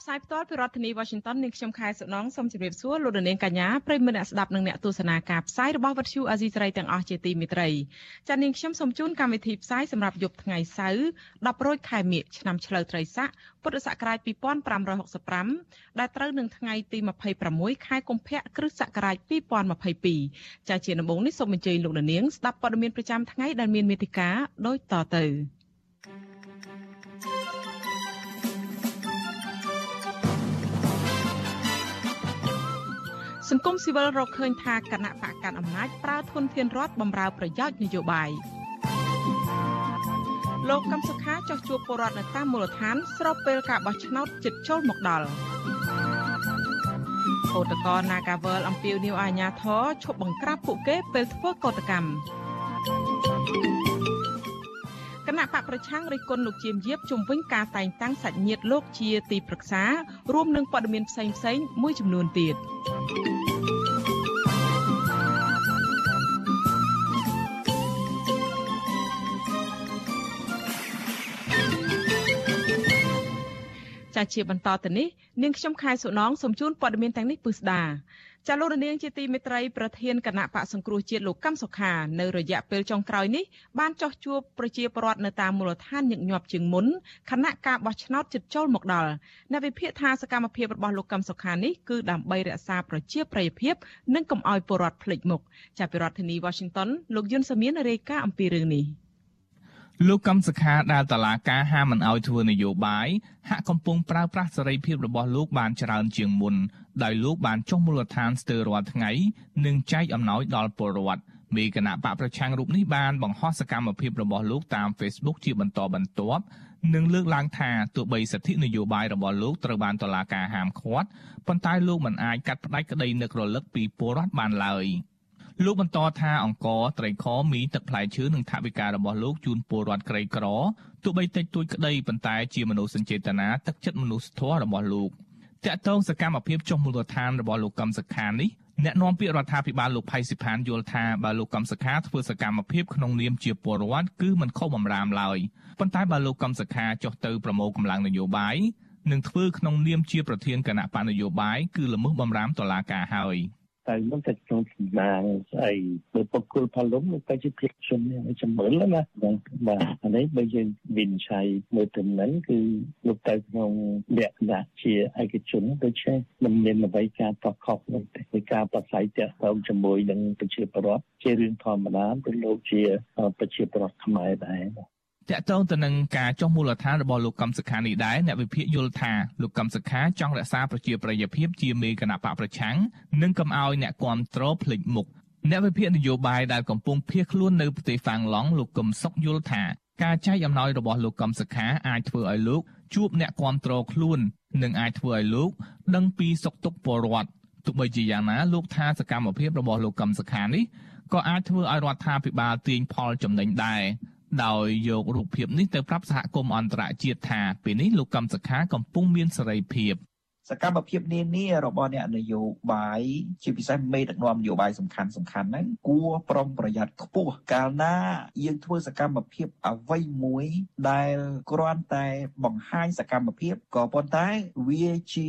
ផ្សាយផ្ទាល់ពីរដ្ឋធានី Washington នាងខ្ញុំខែសុណងសូមជម្រាបសួរលោកនាងកញ្ញាប្រិយមិត្តអ្នកស្ដាប់និងអ្នកទស្សនាការផ្សាយរបស់វិទ្យុអាស៊ីសេរីទាំងអស់ជាទីមេត្រីចា៎នាងខ្ញុំសូមជូនកម្មវិធីផ្សាយសម្រាប់យប់ថ្ងៃសៅរ៍10រោចខែមិញឆ្នាំឆ្លូវត្រីស័កពុទ្ធសករាជ2565ដែលត្រូវនឹងថ្ងៃទី26ខែកុម្ភៈគ្រិស្តសករាជ2022ចា៎ជាដំបូងនេះសូមអញ្ជើញលោកនាងស្ដាប់ព័ត៌មានប្រចាំថ្ងៃដែលមានមេតិការដូចតទៅ សង្គមស៊ីវិលរកឃើញថាគណៈបកកាន់អំណាចប្រើធនធានរដ្ឋបម្រើប្រយោជន៍នយោបាយលោកកឹមសុខាចោះជួបពលរដ្ឋនៅតាមមូលដ្ឋានស្របពេលការបោះឆ្នោតជិតចូលមកដល់កោតកល Nagavel អំពាវនាវអាជ្ញាធរឈប់បង្ក្រាបពួកគេពេលធ្វើកោតកម្មគណៈបកប្រឆាំងរិះគន់លោកជាមយាបជំវិញការតែងតាំងសាច់ញាតិលោកជាទីប្រឹក្សារួមនឹងព័ត៌មានផ្សេងៗមួយចំនួនទៀត ចាជាបន្តទៅនេះនាងខ្ញុំខែសុណងសូមជូនព័ត៌មានទាំងនេះពិស្ដាចាលោករនាងជាទីមេត្រីប្រធានគណៈបកសង្គ្រោះជាតិលោកកឹមសុខានៅរយៈពេលចុងក្រោយនេះបានចោះជួបប្រជាពលរដ្ឋនៅតាមមូលដ្ឋានញឹកញាប់ជាងមុនខណៈការបោះឆ្នោតជិតចូលមកដល់អ្នកវិភាគថាសកម្មភាពរបស់លោកកឹមសុខានេះគឺដើម្បីរក្សាប្រជាប្រិយភាព និងកុំឲ្យពលរដ្ឋភ្លេចមុខចាពីរដ្ឋធានី Washington លោកយុនសាមៀនរាយការណ៍អំពីរឿងនេះ។ លោកកម្មសខាដែលតឡាការហាមមិនអោយធ្វើនយោបាយហាក់កំពុងប្រើប្រាស់សេរីភាពរបស់លោកបានច្រើនជាងមុនដោយលោកបានចុះមូលដ្ឋានស្ទើររាល់ថ្ងៃនិងចែកអំណោយដល់ពលរដ្ឋមេគណៈបកប្រឆាំងរូបនេះបានបង្ហោះសកម្មភាពរបស់លោកតាម Facebook ជាបន្តបន្ទាប់និងលើកឡើងថាទោះបីសិទ្ធិនយោបាយរបស់លោកត្រូវបានតឡាការហាមឃាត់ប៉ុន្តែលោកមិនអាចកាត់ផ្តាច់ក្តីនឹករលឹកពីពលរដ្ឋបានឡើយ។ លោកបន្តថាអង្គត្រីខមីទឹកផ្លែឈើនិងថវិការបស់លោកជូនពលរដ្ឋក្រីក្រទោះបីតិចតួចក្តីប៉ុន្តែជាមនោសញ្ចេតនាទឹកចិត្តមនុស្សធម៌របស់លោកតាក់ទងសកម្មភាពចុះមូលដ្ឋានរបស់លោកកឹមសុខានេះអ្នកនាំពាក្យរដ្ឋាភិបាលលោកផៃសិផានយល់ថាបើលោកកឹមសុខាធ្វើសកម្មភាពក្នុងនាមជាពលរដ្ឋគឺមិនខុសបំរាមឡើយប៉ុន្តែបើលោកកឹមសុខាចុះទៅប្រមូលកម្លាំងនយោបាយនឹងធ្វើក្នុងនាមជាប្រធានគណៈបកនយោបាយគឺល្មើសបំរាមតុលាការហើយ។ តែនោះតែក្នុងសំណាងស្អីបើបុគ្គលផលុំទៅជាភាពជំនឿចម្រឿនណាបាទអានេះបើយើងវិនិច្ឆ័យមើលទៅហ្នឹងគឺលោកទៅក្នុងលក្ខណៈជាឯកជនដូច្នេះមិនមានអ្វីការតខុសនោះទេការប្រស័យតាក់ទងជាមួយនឹងប្រជាពលរដ្ឋជារឿងធម្មតាព្រោះលោកជាប្រជាពលរដ្ឋខ្មែរដែរ តកតងទៅនឹងការចុះមូលដ្ឋានរបស់លោកកឹមសុខានេះដែរអ្នកវិភាគយល់ថាលោកកឹមសុខាចង់រក្សាប្រជាប្រិយភាពជាមេគណៈបកប្រឆាំងនិងកុំឲ្យអ្នកគ្រប់គ្រងភ្លេចមុខអ្នកវិភាគនយោបាយដែលកំពុងភៀសខ្លួននៅប្រទេសហ្វាំងឡង់លោកកឹមសុខយល់ថាការចែកអំណោយរបស់លោកកឹមសុខាអាចធ្វើឲ្យលោកជួបអ្នកគ្រប់គ្រងខ្លួននិងអាចធ្វើឲ្យលោកដឹងពីសុខទុក្ខពលរដ្ឋទោះបីជាយ៉ាងណាលោកថាសកម្មភាពរបស់លោកកឹមសុខានេះក៏អាចធ្វើឲ្យរដ្ឋាភិបាលទាញផលចំណេញដែរ ដោយយករូបភាពនេះទៅប្រាប់សហគមន៍អន្តរជាតិថាពេលនេះលោកកឹមសុខាកំពុងមានសេរីភាព សកម្មភាពនានារបស់អ្នកនយោបាយជាពិសេសមេដឹកនាំនយោបាយសំខាន់សំខាន់ហ្នឹងគួរប្រុងប្រយ័ត្នខ្ពស់កាលណាយើងធ្វើសកម្មភាពអ្វីមួយដែលគ្រាន់តែបង្ហាញសកម្មភាពក៏ប៉ុន្តែវាជា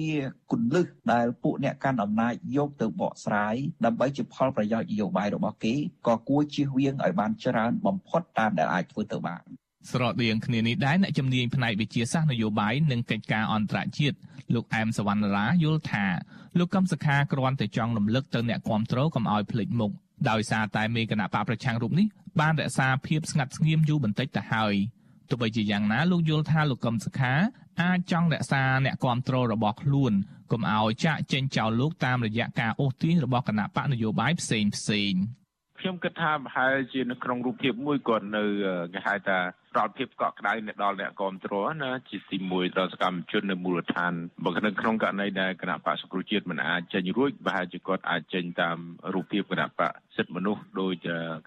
គន្លឹះដែលពួកអ្នកកាន់អំណាចយកទៅបកស្រាយដើម្បីជាផលប្រយោជន៍នយោបាយរបស់គេក៏គួរជៀសវាងឲ្យបានច្រើនបំផុតតាមដែលអាចធ្វើទៅបាន ស្រដៀងគ្នានេះដែរអ្នកជំនាញផ្នែកវិទ្យាសាស្ត្រនយោបាយនិងកិច្ចការអន្តរជាតិលោកអែមសវណ្ណរាយល់ថាលោកកឹមសុខាគ្រាន់តែចង់រំលឹកទៅអ្នកគ្រប់គ្រងកុំឲ្យភ្លេចមុខដោយសារតែមេគណៈបកប្រឆាំងរូបនេះបានរក្សាភាពស្ងាត់ស្ងៀមយូរបន្តិចទៅហើយទោះបីជាយ៉ាងណាលោកយល់ថាលោកកឹមសុខាអាចចង់រក្សាអ្នកគ្រប់គ្រងរបស់ខ្លួនកុំឲ្យចាក់ចេញចោលលោកតាមរយៈការអូសទាញរបស់គណៈបកនយោបាយផ្សេងផ្សេង ខ្ញុំគិតថាប្រហែលជានៅក្នុងរូបភាពមួយគាត់នៅគេហៅថាផ្ដល់ភាពកក់ក្ដៅដល់អ្នកគ្រប់គ្រងណាជាទីមួយដល់សកម្មជននៅមូលដ្ឋានបើក្នុងករណីដែលគណៈបកសង្គ្រោះជាតិមិនអាចចេញរួចប្រហែលជាគាត់អាចចេញតាមរូបភាពគណៈបកសិទ្ធិមនុស្សដោយ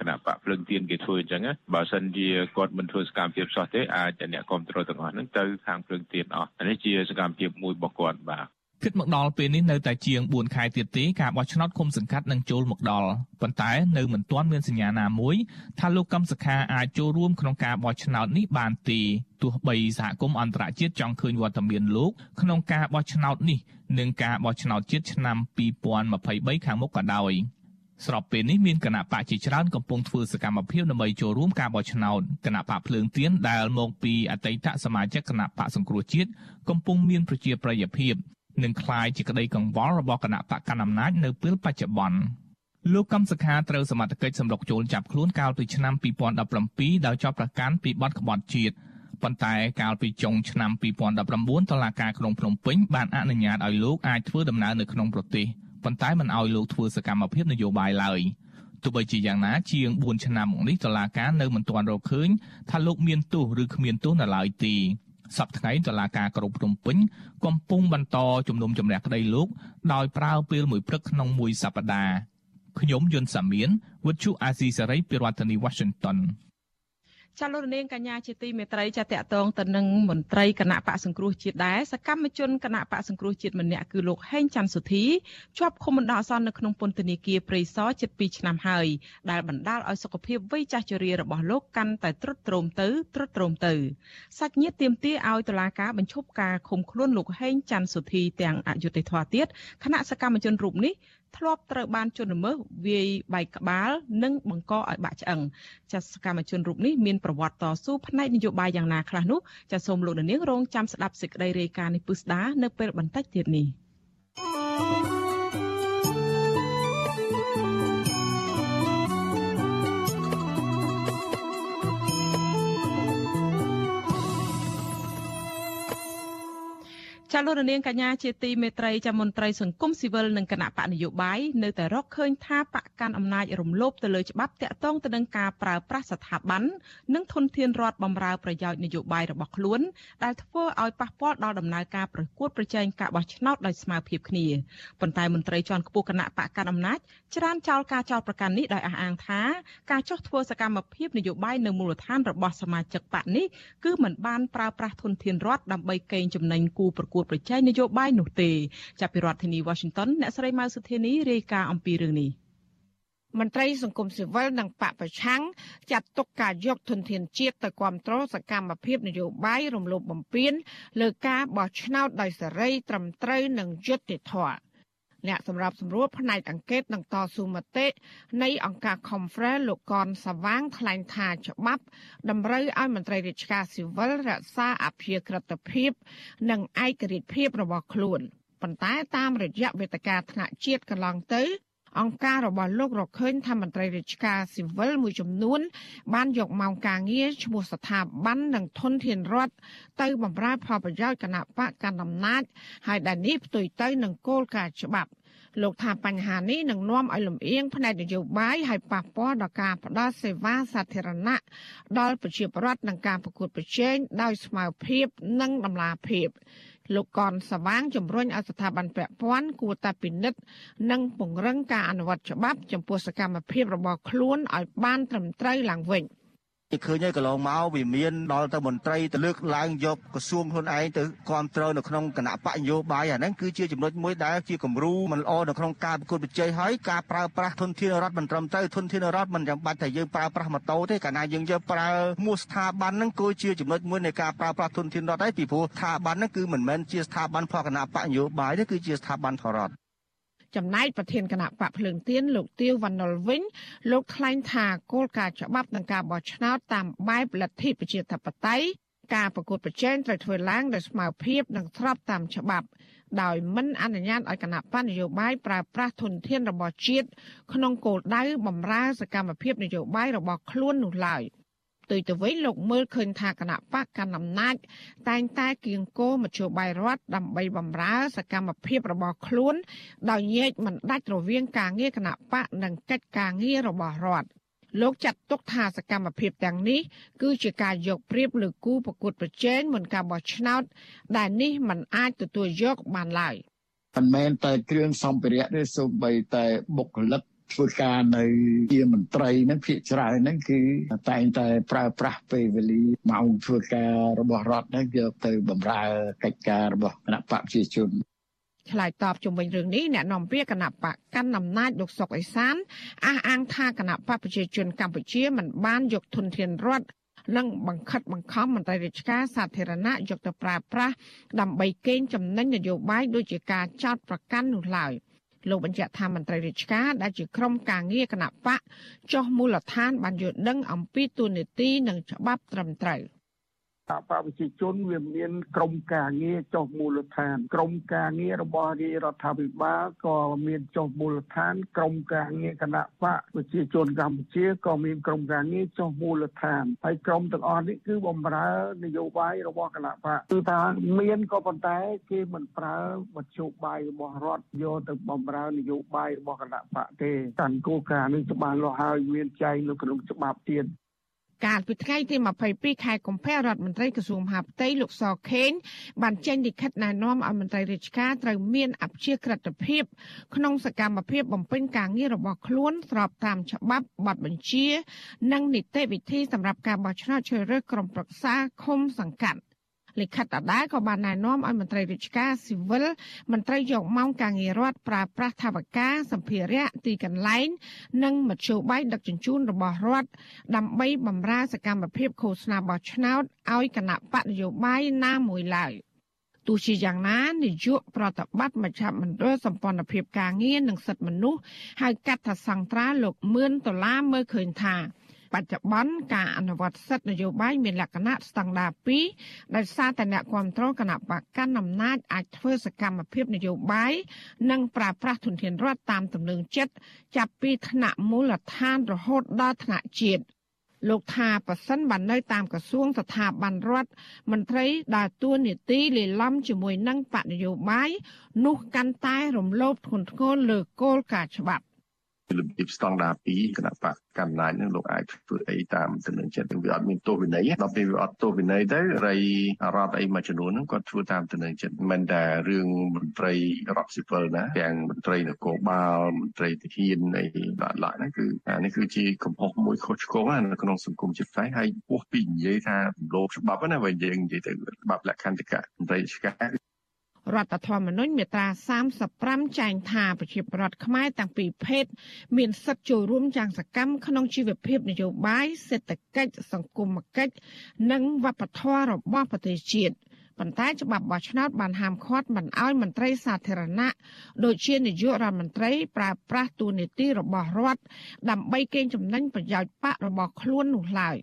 គណៈបកភ្លឹងទៀនគេធ្វើអញ្ចឹងបើសិនជាគាត់មិនធ្វើសកម្មភាពសោះទេអាចអ្នកគ្រប់គ្រងទាំងអស់ហ្នឹងទៅខាងភ្លឹងទៀនអស់នេះជាសកម្មភាពមួយរបស់គាត់បាទ គិតមកដល់ពេលនេះនៅតែជាង4ខែទៀតទេការបោះឆ្នោតឃុំសង្កាត់នឹងចូលមកដល់ប៉ុន្តែនៅមិនទាន់មានសញ្ញាណាមួយថាលោកកឹមសុខាអាចចូលរួមក្នុងការបោះឆ្នោតនេះបានទេទោះបីសហគមន៍អន្តរជាតិចង់ឃើញវត្តមានលោកក្នុងការបោះឆ្នោតនេះនិងការបោះឆ្នោតជាតិឆ្នាំ2023ខាងមុខក៏ដោយស្របពេលនេះមានគណៈបកជាច្រើនកំពុងធ្វើសកម្មភាពដើម្បីចូលរួមការបោះឆ្នោតគណៈបកភ្លើងទៀនដែលមកពីអតីតសមាជិកគណៈបកសង្គ្រោះជាតិកំពុងមានប្រជាប្រិយភាព និងคล้ายជាក្តីកង្វល់របស់គណៈបកកណ្ដាលអំណាចនៅពេលបច្ចុប្បន្នលោកកំសខាត្រូវសមត្ថកិច្ចសម្រុកចូលចាប់ខ្លួនកាលពីឆ្នាំ2017ដោយជាប់ប្រកាន់ពីបទក្បត់ជាតិប៉ុន្តែកាលពីចុងឆ្នាំ2019តុលាការក្រុងភ្នំពេញបានអនុញ្ញាតឲ្យលោកអាចធ្វើដំណើរនៅក្នុងប្រទេសប៉ុន្តែមិនឲ្យលោកធ្វើសកម្មភាពនយោបាយឡើយទោះបីជាយ៉ាងណាជាង4ឆ្នាំមកនេះតុលាការនៅមិនទាន់រកឃើញថាលោកមានទោសឬគ្មានទោសនៅឡើយទេ សប្តាហ៍ថ្ងៃតុលាការក្រុងភ្នំពេញកំពុងបន្តជំនុំជម្រះក្តីលោកដោយប្រើពេលមួយព្រឹកក្នុងមួយសប្តាហ៍ខ្ញុំយុនសាមៀនវិទ្យុអាស៊ីសេរីពីរដ្ឋធានី Washington ចាលោករនាងកញ្ញាជាទីមេត្រីចាតកតងទៅនឹងមន្ត្រីគណៈបកសង្គ្រោះជាតិដែរសកម្មជនគណៈបកសង្គ្រោះជាតិម្នាក់គឺលោកហេងច័ន្ទសុធីជាប់ឃុំបណ្ដោះអាសន្ននៅក្នុងពន្ធនាគារព្រៃសរជិត2ឆ្នាំហើយដែលបណ្ដាលឲ្យសុខភាពវ័យចាស់ជរារបស់លោកកាន់តែទ្រុឌទ្រោមទៅទ្រុឌទ្រោមទៅសាច់ញាតិទាមទារឲ្យតុលាការបញ្ឈប់ការឃុំខ្លួនលោកហេងច័ន្ទសុធីទាំងអយុធធម៌ទៀតគណៈសកម្មជនរូបនេះ ធ្លាប់ត្រូវបានជនល្មើសវាយបែកក្បាល និងបង្កឲ្យបាក់ឆ្អឹងចាសកម្មជនរូបនេះមានប្រវត្តិតស៊ូផ្នែកនយោបាយយ៉ាងណាខ្លះនោះចាសសូមលោកនាងរងចាំស្ដាប់សេចក្តីរាយការណ៍នេះពុស្ដានៅពេលបន្តិចទៀតនេះ thank you ចាលោករនាងកញ្ញាជាទីមេត្រីចាមន្ត្រីសង្គមស៊ីវិលនិងគណៈបកនយោបាយនៅតែរកឃើញថាបកកាន់អំណាចរំលោភទៅលើច្បាប់តាក់ទងទៅនឹងការប្រើប្រាស់ស្ថាប័ននិងធនធានរដ្ឋបម្រើប្រយោជន៍នយោបាយរបស់ខ្លួន ដែលធ្វើឲ្យប៉ះពាល់ដល់ដំណើរការប្រកួតប្រជែងការបោះឆ្នោតដោយស្មើភាពគ្នាប៉ុន្តែមន្ត្រីជាន់ខ្ពស់គណៈបកកាន់អំណាចច្រានចោលការចោទប្រកាន់នេះដោយអះអាងថាការចោះធ្វើសកម្មភាពនយោបាយនៅមូលដ្ឋានរបស់សមាជិកបកនេះគឺមិនបានប្រើប្រាស់ធនធានរដ្ឋដើម្បីកេងចំណេញគូប្រកួតតប្រជែងនយោបាយនោះទេចាប់ពីរដ្ឋធានី Washington អ្នកស្រីម៉ៅសុធានីរាយការណ៍អំពីរឿងនេះមន្ត្រីសង្គមស៊ីវិលនិងបពប្រឆាំងចាត់ទុកការយកធនធានជាតិទៅគ្រប់គ្រងសកម្មភាពនយោបាយរំលោភបំពានលើការបោះឆ្នោតដោយសេរីត្រឹមត្រូវនិងយុត្តិធម៌ អ្នកសម្របសម្រួលផ្នែកអង្កេតនិងតស៊ូមតិនៃអង្គការ Conference លោកកនសវាងថ្លែងថាច្បាប់តម្រូវឲ្យមន្ត្រីរាជការស៊ីវិលរក្សាអភិក្រិតភាព និងឯករាជ្យភាពរបស់ខ្លួនប៉ុន្តែតាមរយៈវេទិកាថ្នាក់ជាតិកន្លងទៅ អង្គការរបស់លោករកឃើញថាមន្ត្រីរាជការស៊ីវិលមួយចំនួន បានយកម៉ោងការងារឈ្មោះស្ថាប័ននិងធនធានរដ្ឋទៅបម្រើផលប្រយោជន៍គណៈបកកណ្ដាលអំណាចហើយដែលនេះផ្ទុយទៅនឹងគោលការណ៍ច្បាប់លោកថាបញ្ហានេះនឹងនាំឲ្យលំអៀងផ្នែកនយោបាយហើយប៉ះពាល់ដល់ការផ្តល់សេវាសាធារណៈដល់ប្រជាពលរដ្ឋនិងការប្រកួតប្រជែងដោយស្មារភាពនិងតម្លាភាព លោកកនសវាងជំរុញឲ្យស្ថាប័នពាក់ព័ន្ធគួរតែពិនិត្យនិងពង្រឹងការអនុវត្តច្បាប់ចំពោះសកម្មភាពរបស់ខ្លួនឲ្យបានត្រឹមត្រូវឡើងវិញ។ ឃើញហើយកន្លងមកវាមានដល់ទៅមន្ត្រីទៅលើកឡើងយកក្រសួងខ្លួនឯងទៅគ្រប់គ្រងនៅក្នុងគណៈបកនយោបាយអាហ្នឹងគឺជាចំណុចមួយដែលជាគំរូមិនល្អនៅក្នុងការប្រកួតប្រជែងហើយការប្រើប្រាស់ធនធានរដ្ឋមិនត្រឹមត្រូវធនធានរដ្ឋមិនចាំបាច់តែយើងប្រើប្រាស់ម៉ូតូទេកាលណាយើងយកប្រើមួយស្ថាប័នហ្នឹងគឺជាចំណុចមួយនៃការប្រើប្រាស់ធនធានរដ្ឋហើយពីព្រោះស្ថាប័នហ្នឹងគឺមិនមែនជាស្ថាប័នផលគណៈបកនយោបាយទេគឺជាស្ថាប័នផលរដ្ឋ ចំណែកប្រធានគណៈបកភ្លើងទៀនលោកទាវវណ្ណុលវិញលោកថ្លែងថាគោលការណ៍ច្បាប់នឹងការបោះឆ្នោតតាមបែបលទ្ធិប្រជាធិបតេយ្យការប្រកួតប្រជែងត្រូវធ្វើឡើងដោយស្មារភាពនិងស្របតាមច្បាប់ដោយមិនអនុញ្ញាតឲ្យគណៈបញ្ញយោបាយប្រើប្រាស់ធនធានរបស់ជាតិក្នុងគោលដៅបម្រើសកម្មភាពនយោបាយរបស់ខ្លួននោះឡើយ។ ផ្ទុយទៅវិញលោកមើលឃើញថាគណៈបកកណ្ដាលអំណាចតែងតែគៀងគោមជ្ឈបាយរដ្ឋដើម្បីបម្រើសកម្មភាពរបស់ខ្លួន ដោយញែកមិនដាច់រវាងការងារគណៈបកនិងកិច្ចការងាររបស់រដ្ឋលោកចាត់ទុកថាសកម្មភាពទាំងនេះគឺជាការយកប្រៀបលើគូប្រកួតប្រជែងមុនការបោះឆ្នោត ដែលនេះมันអាចទទួលយកបានឡើយមិនមែនតែគ្រឿងសម្ភារៈទេសូម្បីតែបុគ្គលិក ធ្វើការនៅជាមន្ត្រីហ្នឹងភាគច្រើនហ្នឹងគឺតែងតែប្រើប្រាស់ពេលវេលាម៉ោងធ្វើការរបស់រដ្ឋហ្នឹងយកទៅបម្រើកិច្ចការរបស់គណៈបកប្រជាជនឆ្លើយតបជុំវិញរឿងនេះអ្នកនាំពាក្យគណៈបកកាន់អំណាចលោកសុកអេសានអះអាងថាគណៈបកប្រជាជនកម្ពុជាមិនបានយកធនធានរដ្ឋនិងបង្ខិតបង្ខំមន្ត្រីរាជការសាធារណៈយកទៅប្រើប្រាស់ដើម្បីកេងចំណេញនយោបាយដូចជាការចោទប្រកាន់នោះឡើយ លោកបញ្ជាក់ថាមន្ត្រីរាជការដែលជាក្រុមការងារគណៈបកចោះមូលដ្ឋានបានយល់ដឹងអំពីទូនីតិនិងច្បាប់ត្រឹមត្រូវ។ បកប្រជាជនវាមានក្រមការងារចុះមូលដ្ឋាន ក្រមការងាររបស់រាជរដ្ឋាភិបាលក៏មានចុះមូលដ្ឋាន ក្រមការងារគណៈបកប្រជាជនកម្ពុជាក៏មានក្រមការងារចុះមូលដ្ឋានហើយក្រមទាំងអស់នេះគឺបំរើនយោបាយរបស់គណៈបកគឺថាមានក៏ប៉ុន្តែគេមិនប្រើមធ្យោបាយរបស់រដ្ឋយកទៅបំរើនយោបាយរបស់គណៈបកទេតាន់គោលការណ៍នេះច្បាស់លាស់ហើយមានចែងនៅក្នុងច្បាប់ទៀត កាលពីថ្ងៃទី22ខែកុម្ភៈរដ្ឋមន្ត្រីក្រសួងមហាផ្ទៃលោកសខេងបានចេញលិខិតណែនាំឲ្យមន្ត្រីរាជការត្រូវមានអព្យាក្រឹតភាពក្នុងសកម្មភាពបំពេញការងាររបស់ខ្លួនស្របតាមច្បាប់បទបញ្ជា និងនីតិវិធីសម្រាប់ការបោះឆ្នោតជ្រើសរើសក្រុមប្រឹក្សាឃុំសង្កាត់ លិខិតដដែលក៏បានណែនាំឲ្យមន្ត្រីរាជការស៊ីវិលមន្ត្រីយកម៉ោងការងាររដ្ឋប្រើប្រាស់ថវិកាសម្ភារៈទីកន្លែង និងមធ្យោបាយដឹកជញ្ជូនរបស់រដ្ឋដើម្បីបម្រើសកម្មភាពឃោសនាបោះឆ្នោតឲ្យគណៈបកនយោបាយណាមួយឡើយទោះជាយ៉ាងណានាយកប្រតិបត្តិមជ្ឈមណ្ឌលសម្ព័ន្ធភាពការងារនិងសិទ្ធិមនុស្សហៅកាត់ថាសង្ត្រាលោកមឿនដុល្លារមើលឃើញថា បច្ចុប្បន្នការអនុវត្តសិទ្ធិនយោបាយមានលក្ខណៈស្តង់ដារ2ដោយសារតែអ្នកគ្រប់គ្រងគណៈបកកាន់អំណាចអាចធ្វើសកម្មភាពនយោបាយនិងប្រើប្រាស់ធនធានរដ្ឋតាមទំនឹងចិត្តចាប់ពីថ្នាក់មូលដ្ឋានរហូតដល់ថ្នាក់ជាតិលោកថាប៉ះសិនបាននៅតាមក្រសួងស្ថាប័នរដ្ឋមន្ត្រីដើរតួនាទីលេឡំជាមួយនឹងបកនយោបាយនោះកាន់តែរំលោភធ្ងន់ធ្ងរលើគោលការណ៍ច្បាប់ របៀបស្តង់ដារ2គណៈបកកណ្ដាលនឹងលោកអាចធ្វើអីតាមទំនឹងចិត្តវាអត់មានទោសវិន័យដល់ពេលវាអត់ទោសវិន័យទៅរៃរដ្ឋអីមួយចំនួនហ្នឹងគាត់ធ្វើតាមទំនឹងចិត្តមិនតែរឿងមន្ត្រីរដ្ឋស៊ីវិលណាទាំងមន្ត្រីនគរបាលមន្ត្រីទាហានអីដល់ឡាហ្នឹងគឺអានេះគឺជាកំហុសមួយខុសឆ្គងនៅក្នុងសង្គមជាតិខ្មែរហើយពោះពីនិយាយថារំលោភច្បាប់ណាបើយើងនិយាយទៅច្បាប់លក្ខន្តិកៈមន្ត្រីរាជកា ររដ្ឋធម្មនុញ្ញមាត្រា35ចែងថាប្រជាពលរដ្ឋខ្មែរទាំងពីរភេទមានសិទ្ធិចូលរួមយ៉ាងសកម្មក្នុងជីវភាពនយោបាយសេដ្ឋកិច្ចសង្គមគិច្ចនិងវប្បធម៌របស់ប្រទេសជាតិប៉ុន្តែច្បាប់បោះឆ្នោតបានហាមឃាត់មិនឲ្យមន្ត្រីសាធារណៈដូចជានាយករដ្ឋមន្ត្រីប្រើប្រាស់ទូនីតិរបស់រដ្ឋដើម្បីកេងចំណេញប្រយោជន៍បករបស់ខ្លួននោះឡើយ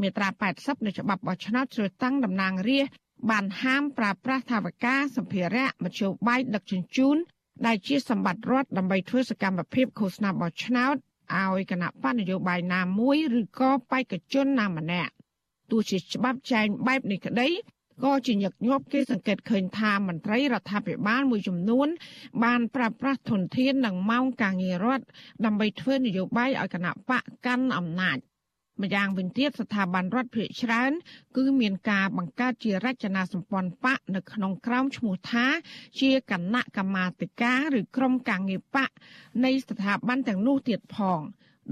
មាត្រា80នៃច្បាប់បោះឆ្នោតជ្រើសតាំងតំណាងរាស្ត្រ បានហាមប្រើប្រាស់ថវិកាសម្ភារៈមធ្យោបាយដឹកជញ្ជូនដែលជាសម្បត្តិរដ្ឋដើម្បីធ្វើសកម្មភាពឃោសនាបោះឆ្នោតឲ្យគណៈបកនយោបាយណាមួយឬក៏បេក្ខជនណាម្នាក់ទោះជាច្បាប់ចែងបែបនេះក្តីក៏ជាញឹកញាប់គេសង្កេតឃើញថាមន្ត្រីរដ្ឋាភិបាលមួយចំនួន បានប្រើប្រាស់ធនធាននិងម៉ោងការងាររដ្ឋដើម្បីធ្វើនយោបាយឲ្យគណៈបកកាន់អំណាច ម្យ៉ាងវិញទៀតស្ថាប័នរដ្ឋភាគច្រើន គឺមានការបង្កើតជារចនាសម្ព័ន្ធបកនៅក្នុងក្រោមឈ្មោះថា ជាគណៈកម្មាធិការឬក្រុមការងារបកនៃស្ថាប័នទាំងនោះទៀតផង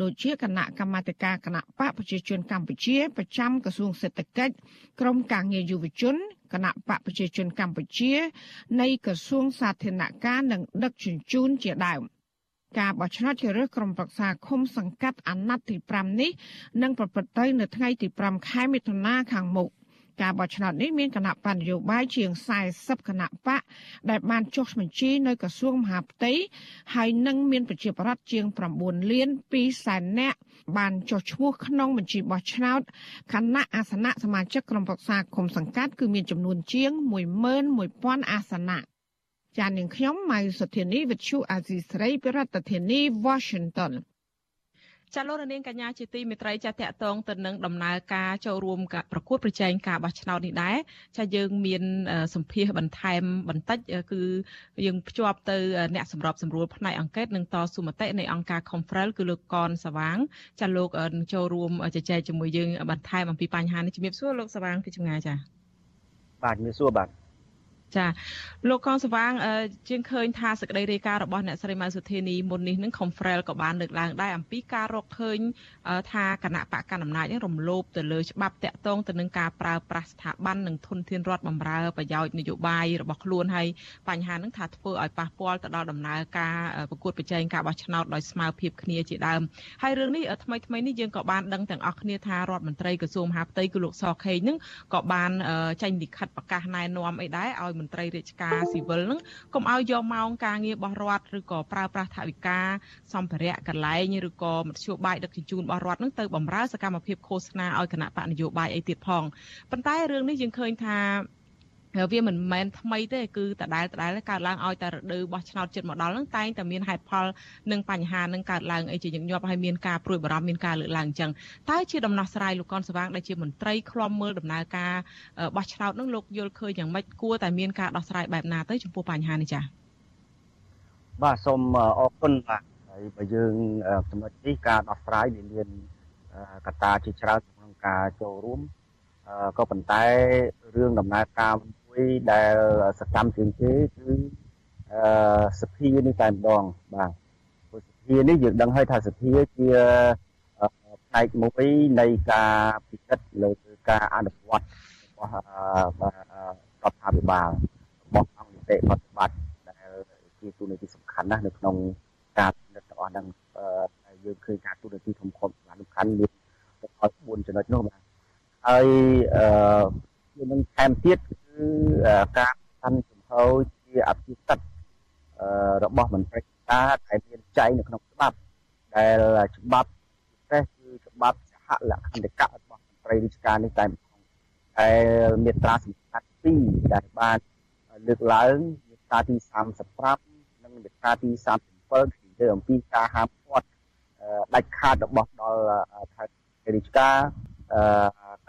ដូចជាគណៈកម្មាធិការគណៈបកប្រជាជនកម្ពុជាប្រចាំក្រសួងសេដ្ឋកិច្ចក្រមការងារយុវជនគណៈបកប្រជាជនកម្ពុជា នៃក្រសួងសាធារណការនិងដឹកជញ្ជូនជាដើម ការបោះឆ្នោតជ្រើសរើសក្រុមប្រឹក្សាឃុំសង្កាត់អាណត្តិទី5នេះនឹងប្រព្រឹត្តទៅនៅថ្ងៃទី5ខែមិថុនាខាងមុខការបោះឆ្នោតនេះមានគណៈបញ្ញយោបាយជាង40គណៈបកដែលបានចុះបញ្ជីនៅក្រសួងមហាផ្ទៃហើយនឹងមានប្រជាប្រដ្ឋជាង9លាន2សែននាក់បានចុះឈ្មោះក្នុងបញ្ជីបោះឆ្នោតគណៈអាសនៈសមាជិកក្រុមប្រឹក្សាឃុំសង្កាត់គឺមានចំនួនជាង11000អាសនៈ ចាននាងខ្ញុំម៉ៃសុធានីវិទ្យុអាស៊ីស្រីប្រធានាធិបតី Washington ចាលោករនាងកញ្ញាជាទីមេត្រីចាតកតងទៅនឹងដំណើរការចូលរួមការប្រកួតប្រជែងការបោះឆ្នោតនេះដែរចាយើងមានសម្ភារបន្ថែមបន្តិចគឺយើងភ្ជាប់ទៅអ្នកសម្របសម្រួលផ្នែកអង្កេតនិងតស៊ូមតិនៃអង្គការ Conference គឺលោកកនសវាងចាលោកចូលរួមជជែកជាមួយយើងបន្ថែមអំពីបញ្ហានេះជំរាបសួរលោកសវាងពីចម្ងាយចាបាទជំរាបសួរបាទ ចាលោកកងសវាងជាងឃើញថាសេចក្តីរាយការណ៍របស់អ្នកស្រីម៉ៅសុធានីមុននេះនឹង Confrel ក៏បានលើកឡើងដែរអំពីការរកឃើញថាគណៈបកកណ្ដាលអំណាចនឹងរំលោភទៅលើច្បាប់តាក់ទងទៅនឹងការប្រើប្រាស់ស្ថាប័ននិងធនធានរដ្ឋបម្រើប្រយោជន៍នយោបាយរបស់ខ្លួនហើយបញ្ហានឹងថាធ្វើឲ្យប៉ះពាល់ទៅដល់ដំណើរការប្រកួតប្រជែងការបោះឆ្នោតដោយស្មើភាពគ្នាជាដើមហើយរឿងនេះថ្មីថ្មីនេះយើងក៏បានដឹងទាំងអស់គ្នាថារដ្ឋមន្ត្រីក្រសួងមហាផ្ទៃគឺលោកសខេងនឹងក៏បានចេញលិខិតប្រកាសណែនាំអីដែរឲ្យមន្ត្រីរាជការស៊ីវិលហ្នឹងកុំឲ្យយកម៉ោងការងាររបស់រដ្ឋឬក៏ប្រើប្រាស់ថវិកាសម្ភារៈកន្លែងឬក៏មធ្យោបាយដឹកជញ្ជូនរបស់រដ្ឋហ្នឹងទៅបម្រើសកម្មភាពឃោសនាឲ្យគណៈបកនយោបាយអីទៀតផងប៉ុន្តែរឿងនេះយើងឃើញថា វាមិនមែនថ្មីទេគឺតដែលតដែលកើតឡើងឲ្យតែរដូវបោះឆ្នោតចិត្តមកដល់ហ្នឹងតែងតែមានហេតុផលនិងបញ្ហានឹងកើតឡើងអីជាញឹកញាប់ហើយមានការព្រួយបារម្ភមានការលើកឡើងអញ្ចឹងតើជាដំណោះស្រាយលោកកនស្វាងដែលជាមន្ត្រីឃ្លាំមើលដំណើរការបោះឆ្នោតហ្នឹងលោកយល់ឃើញយ៉ាងម៉េចគួរតែមានការដោះស្រាយបែបណាទៅចំពោះបញ្ហានេះចា៎បាទសូមអរគុណបាទហើយបើយើងចំណុចនេះការដោះស្រាយវាមានកត្តាជាច្រើនក្នុងការចូលរួមក៏ប៉ុន្តែរឿងដំណើរការ មួយដែលសកម្មជាងគេគឺអឺសភានេះតែម្ដងបាទព្រោះសភានេះយើងដឹងហើយថាសភាជាផ្នែកមួយនៃការពិនិត្យលើការអនុវត្តរបស់រដ្ឋាភិបាលរបស់អង្គនីតិប្រតិបត្តិដែលជាទូនាទីសំខាន់ណាស់នៅក្នុងការពិនិត្យទាំងអស់ហ្នឹងយើងឃើញថាទូនាទីធំៗសំខាន់មានដល់4ចំណុចនោះបាទហើយអឺនឹងថែមទៀត គឺការកាន់ចំហជាអភិសិទ្ធរបស់មន្ត្រីការដែលមានចែងនៅក្នុងច្បាប់ដែលច្បាប់ពិសេសគឺច្បាប់សហលក្ខន្តិកៈរបស់មន្ត្រីរាជការនេះតែដែលមាត្រាសំខាន់2ដែលបានលើកឡើងមាត្រាទី35និងមាត្រាទី37និយាយអំពីការហាមឃាត់ដាច់ខាតរបស់ដល់ថៅរាជការ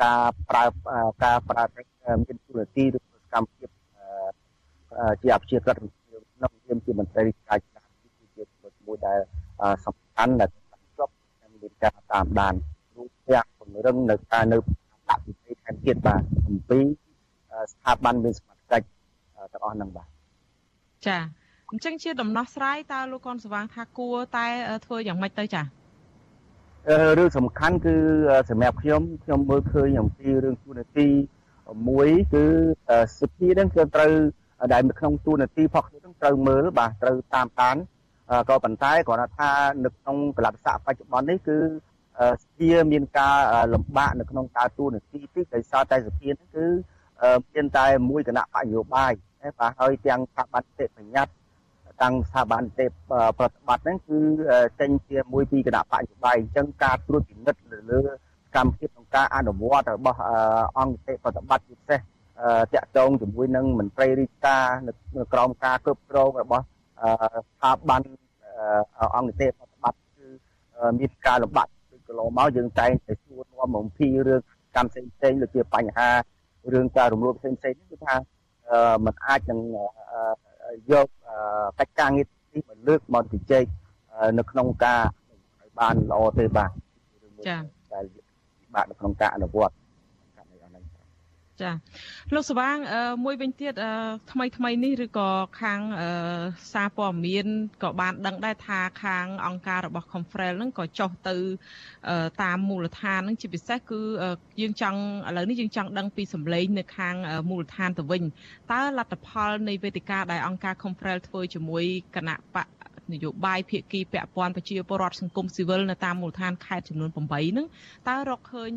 ការប្រើការប្រើប្រាស់ មានទូនាទីឬសកម្មភាពជាអភិជាក្រិតក្នុងនាមជាមន្ត្រីរាជការគឺជាមួយដែលសំខាន់ដែលជាប់និងមានការតាមដានរួមទាំងពង្រឹងនៅការនៅដាក់ពិធីថែមទៀតបាទអំពីស្ថាប័នមានសមត្ថកិច្ចទាំងអស់ហ្នឹងបាទចាអញ្ចឹងជាដំណោះស្រាយតើលោកកនសវាងថាគួរតែធ្វើយ៉ាងម៉េចទៅចារឿងសំខាន់គឺសម្រាប់ខ្ញុំខ្ញុំមើលឃើញអំពីរឿងទូនាទី មួយគឺសិទ្ធិហ្នឹងគឺត្រូវដែលនៅក្នុងទូនាទីផងខ្ញុំត្រូវមើលបាទត្រូវតាមដានក៏ប៉ុន្តែគ្រាន់តែថានៅក្នុងកលបស័កបច្ចុប្បន្ននេះគឺសភាមានការលំបាកនៅក្នុងការទូនាទីទីដោយសារតែសភាហ្នឹងគឺមានតែមួយគណៈបញ្ញោបាយបាទហើយទាំងស្ថាប័នទេបញ្ញត្តិតាំងស្ថាប័នទេប្រតិបត្តិហ្នឹងគឺចេញជាមួយពីគណៈបច្ចុប្បន្នអញ្ចឹងការត្រួតពិនិត្យលើលើ កម្មភាពក្នុងការអនុវត្តរបស់អង្គទេប្រតិបត្តិពិសេសតាក់ទងជាមួយនឹងមន្ត្រីរាជការនៅក្រោមការគ្រប់គ្រងរបស់ស្ថាប័នអង្គទេប្រតិបត្តិគឺមានការលំបាកពីកន្លងមកយើងតែងតែសួរនាំអំពីរឿងកម្មផ្សេងផ្សេងដូចជាបញ្ហារឿងការរំលោភផ្សេងផ្សេងនេះគឺថាมันអាចនឹងយកកិច្ចការងារនេះមកលើកមកជជែកនៅក្នុងការឲ្យបានល្អទេបាទចា៎ដែលពិ បាកនៅក្នុងការអនុវត្តចាលោកសវាងមួយវិញទៀតថ្មីថ្មីនេះឬក៏ខាងសារព័ត៌មានក៏បានដឹងដែរថាខាងអង្គការរបស់ Confrel ហ្នឹងក៏ចុះទៅតាមមូលដ្ឋានហ្នឹងជាពិសេសគឺយើងចង់ឥឡូវនេះយើងចង់ដឹងពីសម្លេងនៅខាងមូលដ្ឋានទៅវិញតើលទ្ធផលនៃវេទិកាដែលអង្គការ Confrel ធ្វើជាមួយគណៈបក នយោបាយភាគីពាក់ព័ន្ធប្រជាពលរដ្ឋសង្គមស៊ីវិលនៅតាមមូលដ្ឋានខេត្តចំនួន8ហ្នឹងតើរកឃើញ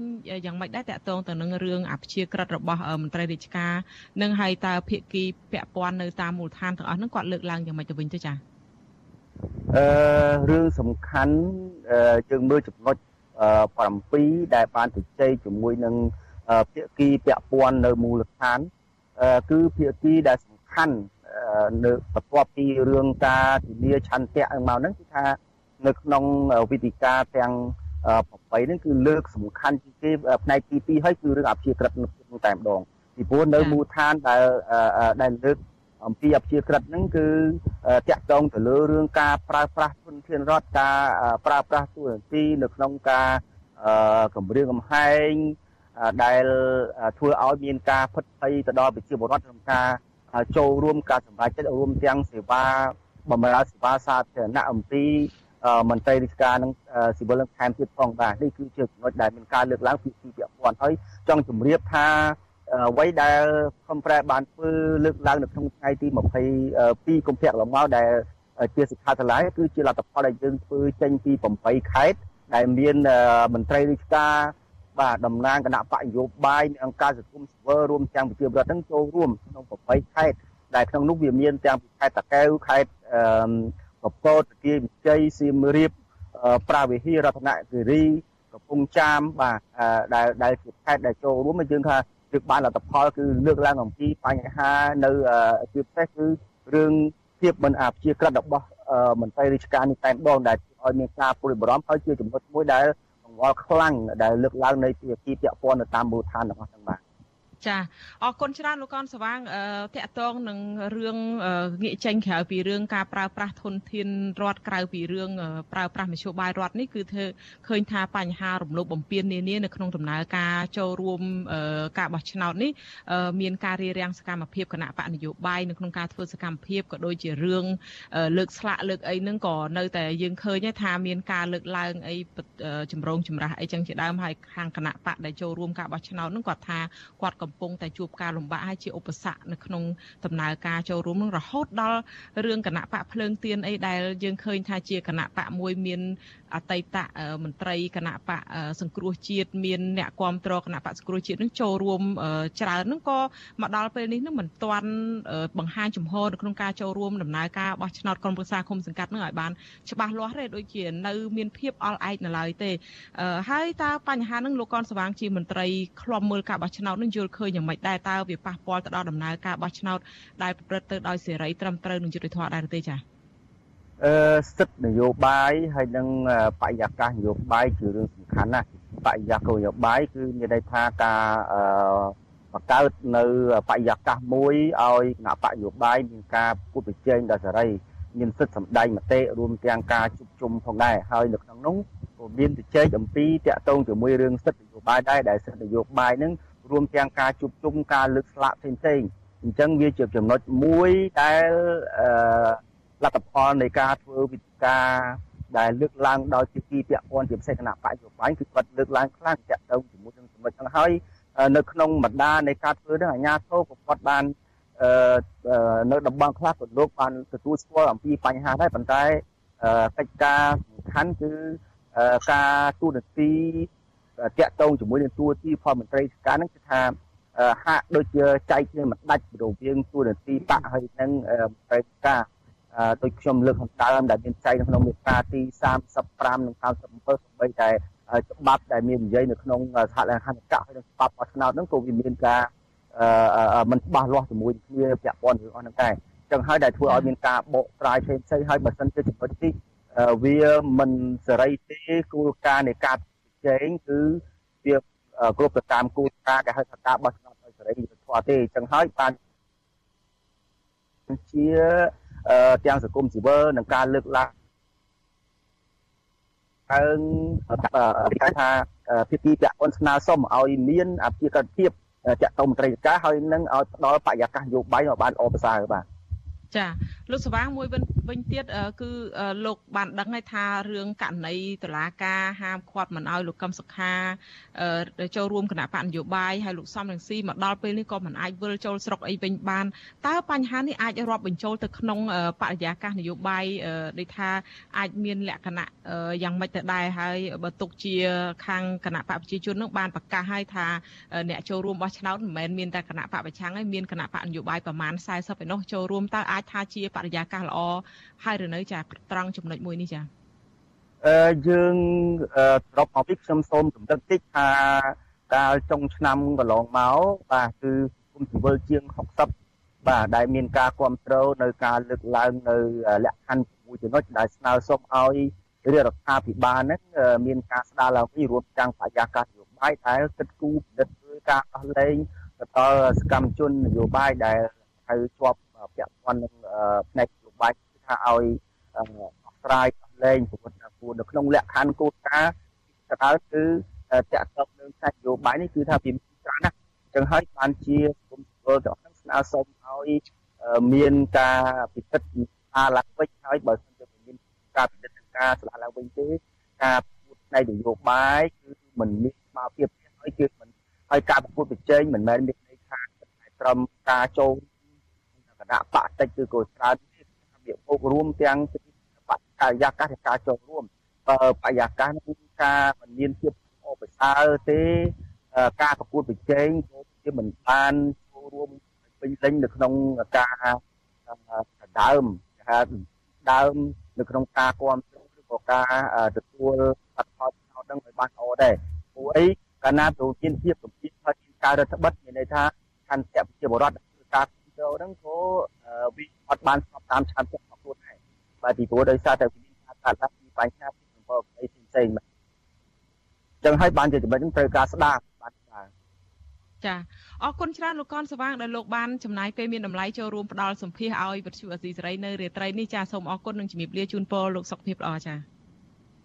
យ៉ាងម៉េចដែរតកតងទៅនឹងរឿងអភិជាក្រិតរបស់មន្ត្រីរាជការនិងហើយតើភាគីពាក់ព័ន្ធនៅតាមមូលដ្ឋានទាំងអស់ហ្នឹងគាត់លើកឡើងយ៉ាងម៉េចទៅវិញទៅចា៎អឺរឿងសំខាន់យើងមើលចំណុច7ដែលបានជជែកជាមួយនឹងភាគីពាក់ព័ន្ធនៅមូលដ្ឋានគឺភាគីដែលសំខាន់ នៅបន្ទាប់ពីរឿងការធានាឆន្ទៈមកហ្នឹងគឺថានៅក្នុងវិធីការទាំង8ហ្នឹងគឺលើកសំខាន់ជាងគេផ្នែកទី2ហើយគឺរឿងអព្យាក្រឹតនៅតែម្ដងពីព្រោះនៅមូលដ្ឋានដែលដែលលើកអំពីអព្យាក្រឹតហ្នឹងគឺតាក់ទងទៅលើរឿងការប្រើប្រាស់ធនធានរដ្ឋការប្រើប្រាស់ទូរនទីនៅក្នុងការគម្រាមកំហែងដែលធ្វើឲ្យមានការផិតភ័យទៅដល់ប្រជាពលរដ្ឋក្នុងការ ចូលរួមការសម្រេចចិត្តរួមទាំងសេវាបម្រើសេវាសាធារណៈអំពីមន្ត្រីរាជការនិងស៊ីវិលនឹងថែមទៀតផងបាទនេះគឺជាចំណុចដែលមានការលើកឡើងពីពីពាក់ព័ន្ធហើយចង់ជម្រាបថាអ្វីដែលខំប្រែបានធ្វើលើកឡើងនៅក្នុងថ្ងៃទី22កុម្ភៈកន្លងមកដែលជាសិក្ខាសាលាគឺជាលទ្ធផលដែលយើងធ្វើចេញពី8ខេត្តដែលមានមន្ត្រីរាជការ បាទតំណាងគណៈបកនយោបាយនិងអង្គការសង្គមស៊ីវិលរួមទាំងប្រជាពលរដ្ឋនឹងចូលរួមក្នុង8ខេត្តដែលក្នុងនោះវាមានទាំងខេត្តតាកែវខេត្តកពតទាវិជ័យសៀមរាបប្រាវិហាររតនគិរីកំពង់ចាមបាទដែលដែលជាខេត្តដែលចូលរួមយើងថាគឺបានលទ្ធផលគឺលើកឡើងអំពីបញ្ហានៅជាពិសេសគឺរឿងភាពមិនអាព្យាក្រឹតរបស់មន្ត្រីរាជការនេះតែម្ដងដែលឲ្យមានការព្រួយបារម្ភហើយជាចំណុចមួយដែលអង្វល់ខ្លាំងដែលលើកឡើងនៃពីទីពាក់ព័ន្ធនៅតាមមូលដ្ឋានរបស់ទាំងបាទ ចាអរគុណច្រើនលោកកនសវាងតកតងនឹងរឿងងាកចេញក្រៅពីរឿងការប្រើប្រាស់ធនធានរដ្ឋក្រៅពីរឿងប្រើប្រាស់មធ្យោបាយរដ្ឋនេះគឺធ្វើឃើញថាបញ្ហារំលោភបំពាននានានៅក្នុងដំណើរការចូលរួមការបោះឆ្នោតនេះមានការរារាំងសកម្មភាពគណៈបកនយោបាយនៅក្នុងការធ្វើសកម្មភាពក៏ដូចជារឿងលើកស្លាកលើកអីហ្នឹងក៏នៅតែយើងឃើញថាមានការលើកឡើងអីចម្រងចម្រាស់អីចឹងជាដើមហើយខាងគណៈបកដែលចូលរួមការបោះឆ្នោតហ្នឹងគាត់ថាគាត់កំពុងតែជួបការលំបាកហើយជាឧបសគ្គនៅក្នុងដំណើរការចូលរួមនឹងរហូតដល់រឿងគណៈបកភ្លើងទៀនអីដែលយើងឃើញថាជាគណៈបកមួយមានអតីតមន្ត្រីគណៈបកសង្គ្រោះជាតិមានអ្នកគ្រប់គ្រងគណៈបកសង្គ្រោះជាតិនឹងចូលរួមច្រើននឹងក៏មកដល់ពេលនេះនឹងមិនទាន់បង្ហាញចំហនៅក្នុងការចូលរួមដំណើរការបោះឆ្នោតក្រុមប្រឹក្សាគុំសង្កាត់នឹងឲ្យបានច្បាស់លាស់ទេដូចជានៅមានភាពអល់ឯកនៅឡើយទេហើយតើបញ្ហានឹងលោកកនស្វាងជាមន្ត្រីឃ្លាំមើលការបោះឆ្នោតនឹងយល់ឃើញយ៉ាងម៉េចដែរតើវាប៉ះពាល់ទៅដល់ដំណើរការបោះឆ្នោតដែលប្រព្រឹត្តទៅដោយសេរីត្រឹមត្រូវនឹងយុត្តិធម៌ដែរទេចា៎ អឺសិទ្ធិនយោបាយហើយនិងបរិយាកាសនយោបាយជារឿងសំខាន់ណាស់បរិយាកាសនយោបាយគឺមានន័យថាការអឺបង្កើតនៅបរិយាកាសមួយឲ្យគណៈបកនយោបាយមានការពុតប្រជែងដល់សេរីមានសិទ្ធិសម្ដែងមតិរួមទាំងការជួបជុំផងដែរហើយនៅក្នុងនោះក៏មានជជែកអំពីតាក់ទងជាមួយរឿងសិទ្ធិនយោបាយដែរដែលសិទ្ធិនយោបាយនឹងរួមទាំងការជួបជុំការលើកស្លាកផ្សេងៗអញ្ចឹងវាជាចំណុចមួយដែលអឺ លទ្ធផលនៃការធ្វើវិធីការដែលលើកឡើងដោយជាគីពាក់ព័ន្ធជាពិសេសគណៈបច្ចុប្បន្នគឺគាត់លើកឡើងខ្លាំងចាក់ទៅជាមួយនឹងចំណុចហ្នឹងហើយនៅក្នុងបណ្ដានៃការធ្វើនឹងអាជ្ញាធរក៏គាត់បានអឺនៅតំបន់ខ្លះក៏លោកបានទទួលស្គាល់អំពីបញ្ហាដែរប៉ុន្តែកិច្ចការសំខាន់គឺការទូនាទីតាក់ទងជាមួយនឹងទួទីផលមន្ត្រីការហ្នឹងគឺថាហាក់ដូចជាចែកគ្នាមិនដាច់រវាងទួនាទីបកហើយនិងមន្ត្រីការ ដូចខ្ញុំលើកខាងដើមដែលមានចែកនៅក្នុងមាត្រាទី35និង37សម្បីតែច្បាប់ដែលមាននិយាយនៅក្នុងសហលខណ្ឌកៈហើយនិងច្បាប់បោះឆ្នោតហ្នឹងក៏វាមានការមិនច្បាស់លាស់ជាមួយគ្នាពាក់ព័ន្ធរឿងអស់ហ្នឹងដែរចឹងហើយដែលធ្វើឲ្យមានការបកស្រាយផ្សេងផ្សេងហើយបើសិនជាចំណុចនេះវាមិនសេរីទេគោលការណ៍នៃការចែងគឺវាគ្រប់ទៅតាមគោលការណ៍គេហៅថាការបោះឆ្នោតដោយសេរីយុត្តិធម៌ទេអញ្ចឹងហើយបានជា ទាំងសង្គមស៊ីវិលនិងការលើកឡើងហើយគេថាភាគីពាក់ព័ន្ធស្នើសុំឲ្យមានអភិក្រិតភាពចាក់តមន្ត្រីការហើយនឹងឲ្យផ្ដល់បរិយាកាសនយោបាយឲ្យបានល្អប្រសើរបាទ ចាលោកសវាងមួយវិញទៀតគឺលោកបានដឹងហើយថារឿងករណីតឡាការហាមឃាត់មិនឲ្យលោកកឹមសុខាចូលរួមគណៈបកនយោបាយហើយលោកសំរងស៊ីមកដល់ពេលនេះក៏មិនអាចវិលចូលស្រុកអីវិញបានតើបញ្ហានេះអាចរាប់បញ្ចូលទៅក្នុងបរិយាកាសនយោបាយដូចថាអាចមានលក្ខណៈយ៉ាងម៉េចទៅដែរហើយបើទុកជាខាងគណៈបកប្រជាជននឹងបានប្រកាសហើយថាអ្នកចូលរួមបោះឆ្នោតមិនមែនមានតែគណៈបកប្រឆាំងហើយមានគណៈបកនយោបាយប្រមាណ40ឯនោះចូលរួមតើអាចថាជាបរិយាកាសល្អហើយឬនៅចាត្រង់ចំណុចមួយនេះចាអឺយើងត្រប់មកពីខ្ញុំសូមកំណត់តិចថាកាលចុងឆ្នាំកន្លងមកបាទគឺគុំជីវិលជាង60បាទដែលមានការគ្រប់គ្រងនៅការលើកឡើងនៅលក្ខខណ្ឌមួយចំណុចដែលស្នើសុំឲ្យរាជរដ្ឋាភិបាលហ្នឹងមានការស្ដារឡើងវិញរួមទាំងបរិយាកាសនយោបាយដែលគិតគូរពិនិត្យធ្វើការដោះលែងទៅដល់សកម្មជននយោបាយដែលត្រូវជាប់ ពាក់ព័ន្ធនឹងផ្នែកនយោបាយគឺថាឲ្យដោះស្រាយដោះលែងប្រវត្តិគួរនៅក្នុងលក្ខខណ្ឌគោលការណ៍ទៅដល់គឺតាក់ទងនឹងផ្នែកនយោបាយនេះគឺថាវាច្រើនណាស់អញ្ចឹងហើយបានជាគុំពលទាំងអស់ស្នើសុំឲ្យមានការពិពិត្យការឡើងវិញហើយបើសិនជាមានការពិនិត្យការស្លាស់ឡើងវិញទេការពួតផ្នែកនយោបាយគឺมันមានស្មារតីហើយគឺมันហើយការប្រកួតប្រជែងមិនមែនមានន័យថាត្រឹមការចូលគ ណៈបកតិចគឺក៏ច្រើនទេវាបូករួមទាំងបកកាយាកាសការចូលរួមបើបរិយាកាសនឹងការមិនមានភាពអបអរទេការប្រកួតប្រជែងគឺមិនបានចូលរួមពេញលេញនៅក្នុងការដើមហៅដើមនៅក្នុងការគ្រប់គ្រងឬក៏ការទទួលអត្ថប្រយោជន៍នឹងឲ្យបានល្អដែរព្រោះអីកាលណាប្រជាភាពកម្ពុជាផ្លាច់ការរដ្ឋបិទមានន័យថាខន្តិប្រជាពលរដ្ឋ ការគ្រប់គ្រងហ្នឹងក៏វាអត់បានស្បតាមឆន្ទៈរបស់ខ្លួនដែរបាទពីព្រោះដោយសារតែមានការកាត់ឡើងពីបញ្ហាពីអំពើផ្សេងផ្សេងបាទអញ្ចឹងហើយបានជាចំណុចហ្នឹងត្រូវការស្ដារបាទចាអរគុណច្រើនលោកកនសវាងដែលលោកបានចំណាយពេលមានតម្លៃចូលរួមផ្ដល់សម្ភារឲ្យវិទ្យុអសីសេរីនៅរាត្រីនេះចាសូមអរគុណនិងជំរាបលាជូនពរលោកសុខភាពល្អចា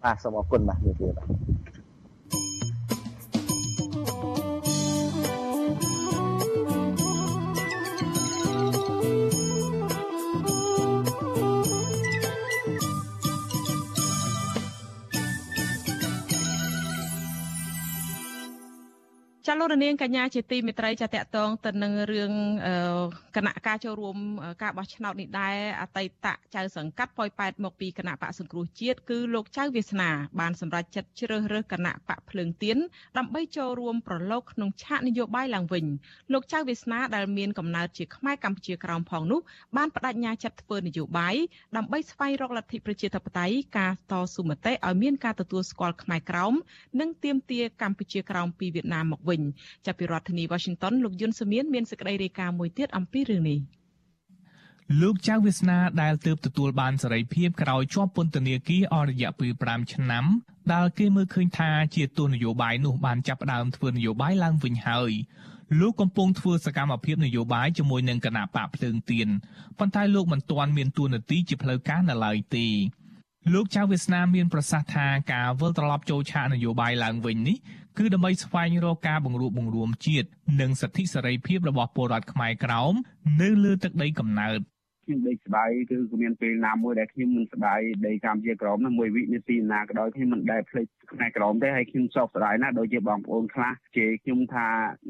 បាទសូមអរគុណបាទជំរាបលាបាទ លោករនាងកញ្ញាជាទីមេត្រីចាតកតងទៅនឹងរឿងគណៈការចូលរួមការបោះឆ្នោតនេះដែរអតីតចៅសង្កាត់ប៉ោយប៉ែតមកពីគណៈបកសង្គ្រោះជាតិគឺលោកចៅវាសនាបានសម្រេចចិត្តជ្រើសរើសគណៈបកភ្លើងទៀនដើម្បីចូលរួមប្រឡូកក្នុងឆាកនយោបាយឡើងវិញលោកចៅវាសនាដែលមានកំណើតជាខ្មែរកម្ពុជាក្រោមផងនោះបានបដិញ្ញាចិត្តធ្វើនយោបាយដើម្បីស្វែងរកលទ្ធិប្រជាធិបតេយ្យការតស៊ូមតិឲ្យមានការទទួលស្គាល់ខ្មែរក្រោមនិងទាមទារកម្ពុជាក្រោមពីវៀតណាមមកវិញចាប់ពីរដ្ឋធានី Washington លោកយុនសមៀនមានសេចក្តីរាយការណ៍មួយទៀតអំពីរឿងនេះលោកចៅវាសនាដែលទើបទទួលបានសេរីភាពក្រោយជាប់ពន្ធនាគារអស់រយៈពេល5ឆ្នាំដែលគេមើលឃើញថាជាទស្សនយោបាយនោះបានចាប់ផ្ដើមធ្វើនយោបាយឡើងវិញហើយលោកកំពុងធ្វើសកម្មភាពនយោបាយជាមួយនឹងគណៈបកភ្លើងទៀនប៉ុន្តែលោកមិនទាន់មានទួនាទីជាផ្លូវការនៅឡើយទេលោកចៅវាសនាមានប្រសាសន៍ថាការវិលត្រឡប់ចូលឆាកនយោបាយឡើងវិញនេះ គឺដើម្បីស្វែងរកការបង្រួបបង្រួមជាតិនិងសិទ្ធិសេរីភាពរបស់ពលរដ្ឋខ្មែរក្រោមនៅលើទឹកដីកំណើតខ្ញុំដេកស្ដាយគឺក៏មានពេលណាមួយដែលខ្ញុំមិនស្ដាយដីកម្ពុជាក្រមណាមួយវិនាទីណាក៏ដោយខ្ញុំមិនដែលភ្លេចខ្មែរក្រមទេហើយខ្ញុំសោកស្ដាយណាស់ដូចជាបងប្អូនខ្លះជេរខ្ញុំថា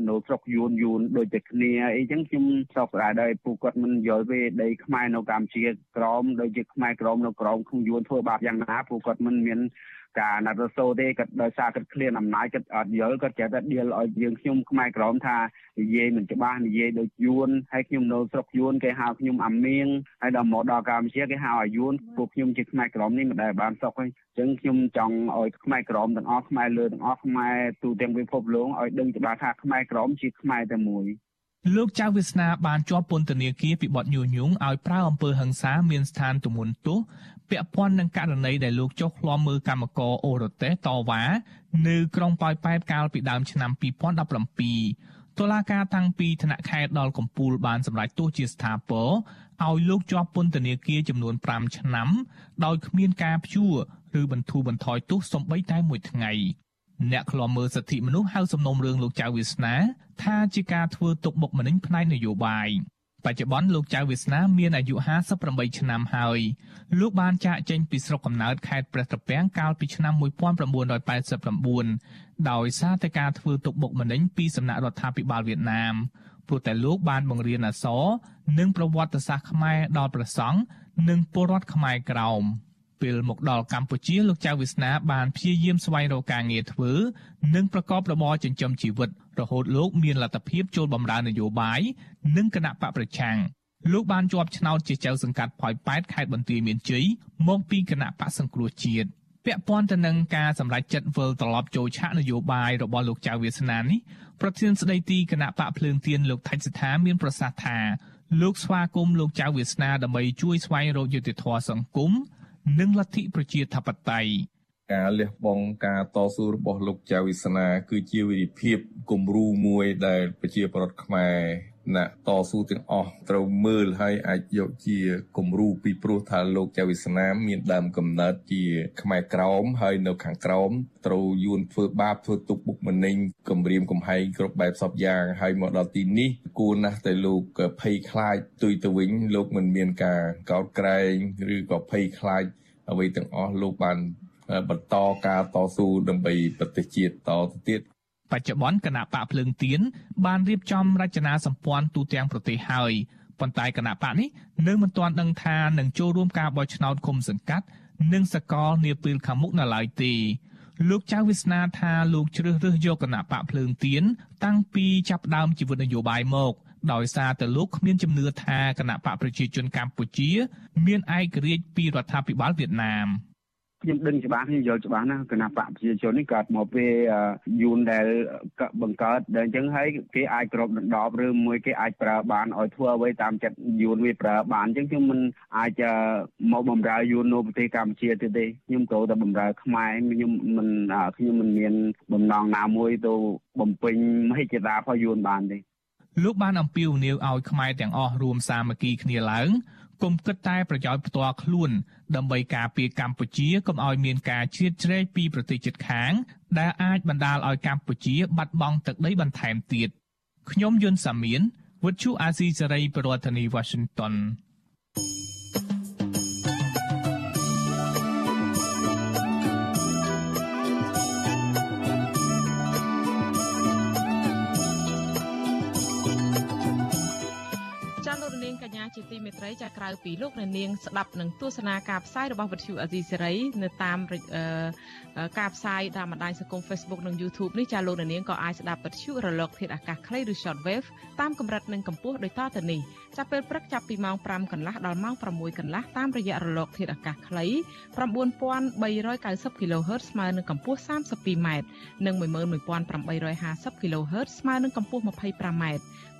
នៅស្រុកយួនយួនដូចតែគ្នាអីចឹងខ្ញុំសោកស្ដាយដែរពួកគាត់មិនយល់ទេដីខ្មែរនៅកម្ពុជាក្រមដូចជាខ្មែរក្រមនៅក្រមក្នុងយួនធ្វើបាបយ៉ាងណាពួកគាត់មិនមាន ការណាត់រសូទេគាត់ដោយសារគាត់ឃ្លានអំណាចគាត់អត់យល់គាត់ចេះតែដៀលឲ្យយើងខ្ញុំខ្មែរក្រមថានិយាយមិនច្បាស់និយាយដូចយួនហើយខ្ញុំនៅស្រុកយួនគេហៅខ្ញុំអាមៀងហើយដល់មកដល់កម្ពុជាគេហៅអាយួនពួកខ្ញុំជាខ្មែរក្រមនេះមិនដែលបានសុខទេអញ្ចឹងខ្ញុំចង់ឲ្យខ្មែរក្រមទាំងអស់ខ្មែរលើទាំងអស់ខ្មែរទូទាំងពិភពលោកឲ្យដឹងច្បាស់ថាខ្មែរក្រមជាខ្មែរតែមួយ លោកចៅវាសនាបានជាប់ពន្ធនាគារពីបទញុះញង់ឲ្យប្រើអំពើហិង្សាមានស្ថានទម្ងន់ទោសពាក់ព័ន្ធនឹងករណីដែលលោកចុះឃ្លាំមើលកម្មករអូរ៉ូតេសតវ៉ានៅក្រុងប៉ោយប៉ែតកាលពីដើមឆ្នាំ2017តុលាការតាំងពីថ្នាក់ខេត្តដល់កំពូលបានសម្រេចទោសជាស្ថាពរឲ្យលោកជាប់ពន្ធនាគារចំនួន5ឆ្នាំ ដោយគ្មានការព្យួរឬបន្ធូរបន្ថយទោសសំបីតែមួយថ្ងៃ អ្នកខ្លាំមើលសិទ្ធិមនុស្សហៅសំណុំរឿងលោកចៅវាសនាថាជាការធ្វើទុកបុកម្នេញផ្នែកនយោបាយបច្ចុប្បន្នលោកចៅវាសនាមានអាយុ58ឆ្នាំហើយលោកបានចាកចេញពីស្រុកកំណើតខេត្តព្រះត្រពាំងកាលពីឆ្នាំ1989ដោយសារតែការធ្វើទុកបុកម្នេញពីសំណាក់រដ្ឋាភិបាលវៀតណាមព្រោះតែលោកបានបង្រៀនអក្សរនិងប្រវត្តិសាស្ត្រខ្មែរដល់ព្រះសង្ឃនិងពលរដ្ឋខ្មែរក្រោម ពេលមកដល់កម្ពុជាលោកចៅវាសនាបានព្យាយាមស្វែងរកការងារធ្វើ និងប្រកបរបរចិញ្ចឹមជីវិតរហូតលោកមានលទ្ធភាពចូលបម្រើនយោបាយនិងគណៈបកប្រឆាំងលោកបានជាប់ឆ្នោតជាចៅសង្កាត់ផោយប៉ែតខេត្តបន្ទាយមានជ័យមកពីគណៈបកសង្គ្រោះជាតិពាក់ព័ន្ធទៅនឹងការសម្រេចចិត្តវិលត្រឡប់ចូលឆាកនយោបាយរបស់លោកចៅវាសនានេះប្រធានស្ដីទីគណៈបកភ្លើងទៀនលោកថៃសិដ្ឋាមានប្រសាសន៍ថាលោកស្វាគមន៍លោកចៅវាសនាដើម្បីជួយស្វែងរកយុត្តិធម៌សង្គម និងលទ្ធិប្រជាធិបតេយ្យការលះបង់ការតស៊ូរបស់លោកចៅវិស្នាគឺជាវិរិភាពគំរូមួយដែលប្រជាប្រដ្ឋខ្មែរ អ្នកតស៊ូទាំងអស់ត្រូវមើលហើយអាចយកជាគំរូពីព្រោះថាលោកចៅវិស្នាមានដើមកំណើតជាខ្មែរក្រោមហើយនៅខាងក្រោមត្រូវយួនធ្វើបាបធ្វើទុកបុកម្នេញគំរាមកំហែងគ្រប់បែបសពយ៉ាងហើយមកដល់ទីនេះគួរណាស់តែលោកភ័យខ្លាចទុយទៅវិញលោកមិនមានការកោតក្រែងឬក៏ភ័យខ្លាចអ្វីទាំងអស់លោកបានបន្តការតស៊ូដើម្បីប្រទេសជាតិតទៅទៀត បច្ចុប្បន្នគណៈបកភ្លើងទៀនបានរៀបចំរចនាសម្ព័ន្ធទូទាំងប្រទេសហើយប៉ុន្តែគណៈបកនេះនៅមិនទាន់ដឹងថានឹងចូលរួមការបោះឆ្នោតឃុំសង្កាត់ និងសកលនាពេលខាងមុខនៅឡើយទេលោកចៅវាសនាថាលោកជ្រើសរើសយកគណៈបកភ្លើងទៀនតាំងពីចាប់ផ្ដើមជីវិតនយោបាយមកដោយសារតែលោកគ្មានជំនឿថាគណៈបកប្រជាជនកម្ពុជា មានឯករាជ្យពីរដ្ឋាភិបាលវៀតណាម។ ខ្ញុំដឹងច្បាស់ខ្ញុំយល់ច្បាស់ណាគណៈបកប្រជាជននេះកើតមកពេលយួនដែលបង្កើតដែលអញ្ចឹងហើយគេអាចក្របដណ្ដប់ឬមួយគេអាចប្រើបានឲ្យធ្វើអ្វីតាមចិត្តយួនវាប្រើបានអញ្ចឹងខ្ញុំមិនអាចមកបំរើយួននៅប្រទេសកម្ពុជាទៀតទេខ្ញុំត្រូវតែបំរើខ្មែរខ្ញុំមិនខ្ញុំមិនមានបំណងណាមួយទៅបំពេញមហិច្ឆតារបស់យួនបានទេលោកបានអំពាវនាវឲ្យខ្មែរទាំងអស់រួមសាមគ្គីគ្នាឡើង គុំគិតតែប្រយោជន៍ផ្ទាល់ខ្លួន ដើម្បីការពារកម្ពុជាកុំឲ្យមានការជ្រៀតជ្រែកពីប្រទេសជិតខាង ដែលអាចបណ្ដាលឲ្យកម្ពុជាបាត់បង់ទឹកដីបន្ថែមទៀតខ្ញុំយុនសាមៀនវិទ្យុអាស៊ីសេរីប្រធានាធិបតី Washington ជាទីមេត្រីចាក្រៅពីលោកអ្នកនាងស្ដាប់នឹងទស្សនាការផ្សាយរបស់វិទ្យុអេស៊ីសេរីនៅតាមការផ្សាយតាមបណ្ដាញសង្គម Facebook និង YouTube នេះចាលោកអ្នកនាងក៏អាចស្ដាប់វិទ្យុរលកធាតុអាកាសខ្លីឬ Shortwave តាមកម្រិតនិងកម្ពស់ដូចតទៅនេះចាប់ពេលព្រឹកចាប់ពីម៉ោង5កន្លះដល់ម៉ោង6កន្លះតាមរយៈរលកធាតុអាកាសខ្លី9390 kHz ស្មើនឹងកម្ពស់ 32m និង11850 kHz ស្មើនឹងកម្ពស់ 25m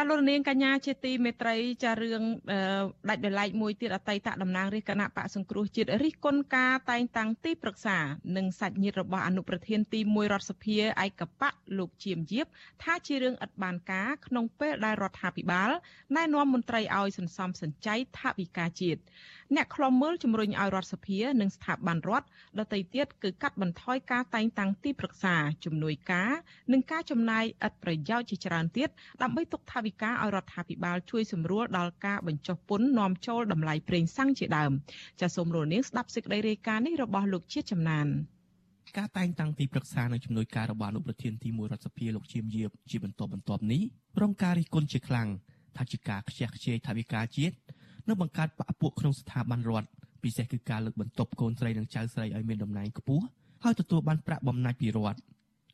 ចាលោកនាងកញ្ញាជាទីមេត្រីចារឿងដាច់ដោយឡែកមួយទៀតអតីតតំណាងរាជគណៈបកសង្គ្រោះជាតិរិះគន់ការតែងតាំងទីប្រឹក្សានិងសាច់ញាតិរបស់អនុប្រធានទី1រដ្ឋសភាឯកបកលោកជាមយាបថាជារឿងឥតបានការក្នុងពេលដែលរដ្ឋាភិបាលណែនាំមន្ត្រីឲ្យសន្សំសំចៃថវិកាជាតិអ្នកខ្លំមើលជំរុញឲ្យរដ្ឋសភានិងស្ថាប័នរដ្ឋដទៃទៀតគឺកាត់បន្ថយការតែងតាំងទីប្រឹក្សាជំនួយការនិងការចំណាយឥតប្រយោជន៍ជាច្រើនទៀតដើម្បីទុកថវិកាឲ្យរដ្ឋាភិបាលជួយសម្រួលដល់ការបញ្ចុះពន្ធនាំចូលតម្លៃប្រេងសាំងជាដើមចាសសូមរនាងស្ដាប់សេចក្តីរាយការណ៍នេះរបស់លោកជាតិចំណានការតែងតាំងទីប្រឹក្សានិងជំនួយការរបស់អនុប្រធានទី1រដ្ឋសភាលោកជាមយាបជាបន្តបន្ទាប់នេះរងការរិះគន់ជាខ្លាំងថាជាការខ្ជះខ្ជាយថវិកាជាតិនិងបង្កើតបកពួកក្នុងស្ថាប័នរដ្ឋពិសេសគឺការលើកបន្ទប់កូនស្រីនិងចៅស្រីឲ្យមានតំណែងខ្ពស់ហើយទទួលបានប្រាក់បំណាច់ពីរដ្ឋ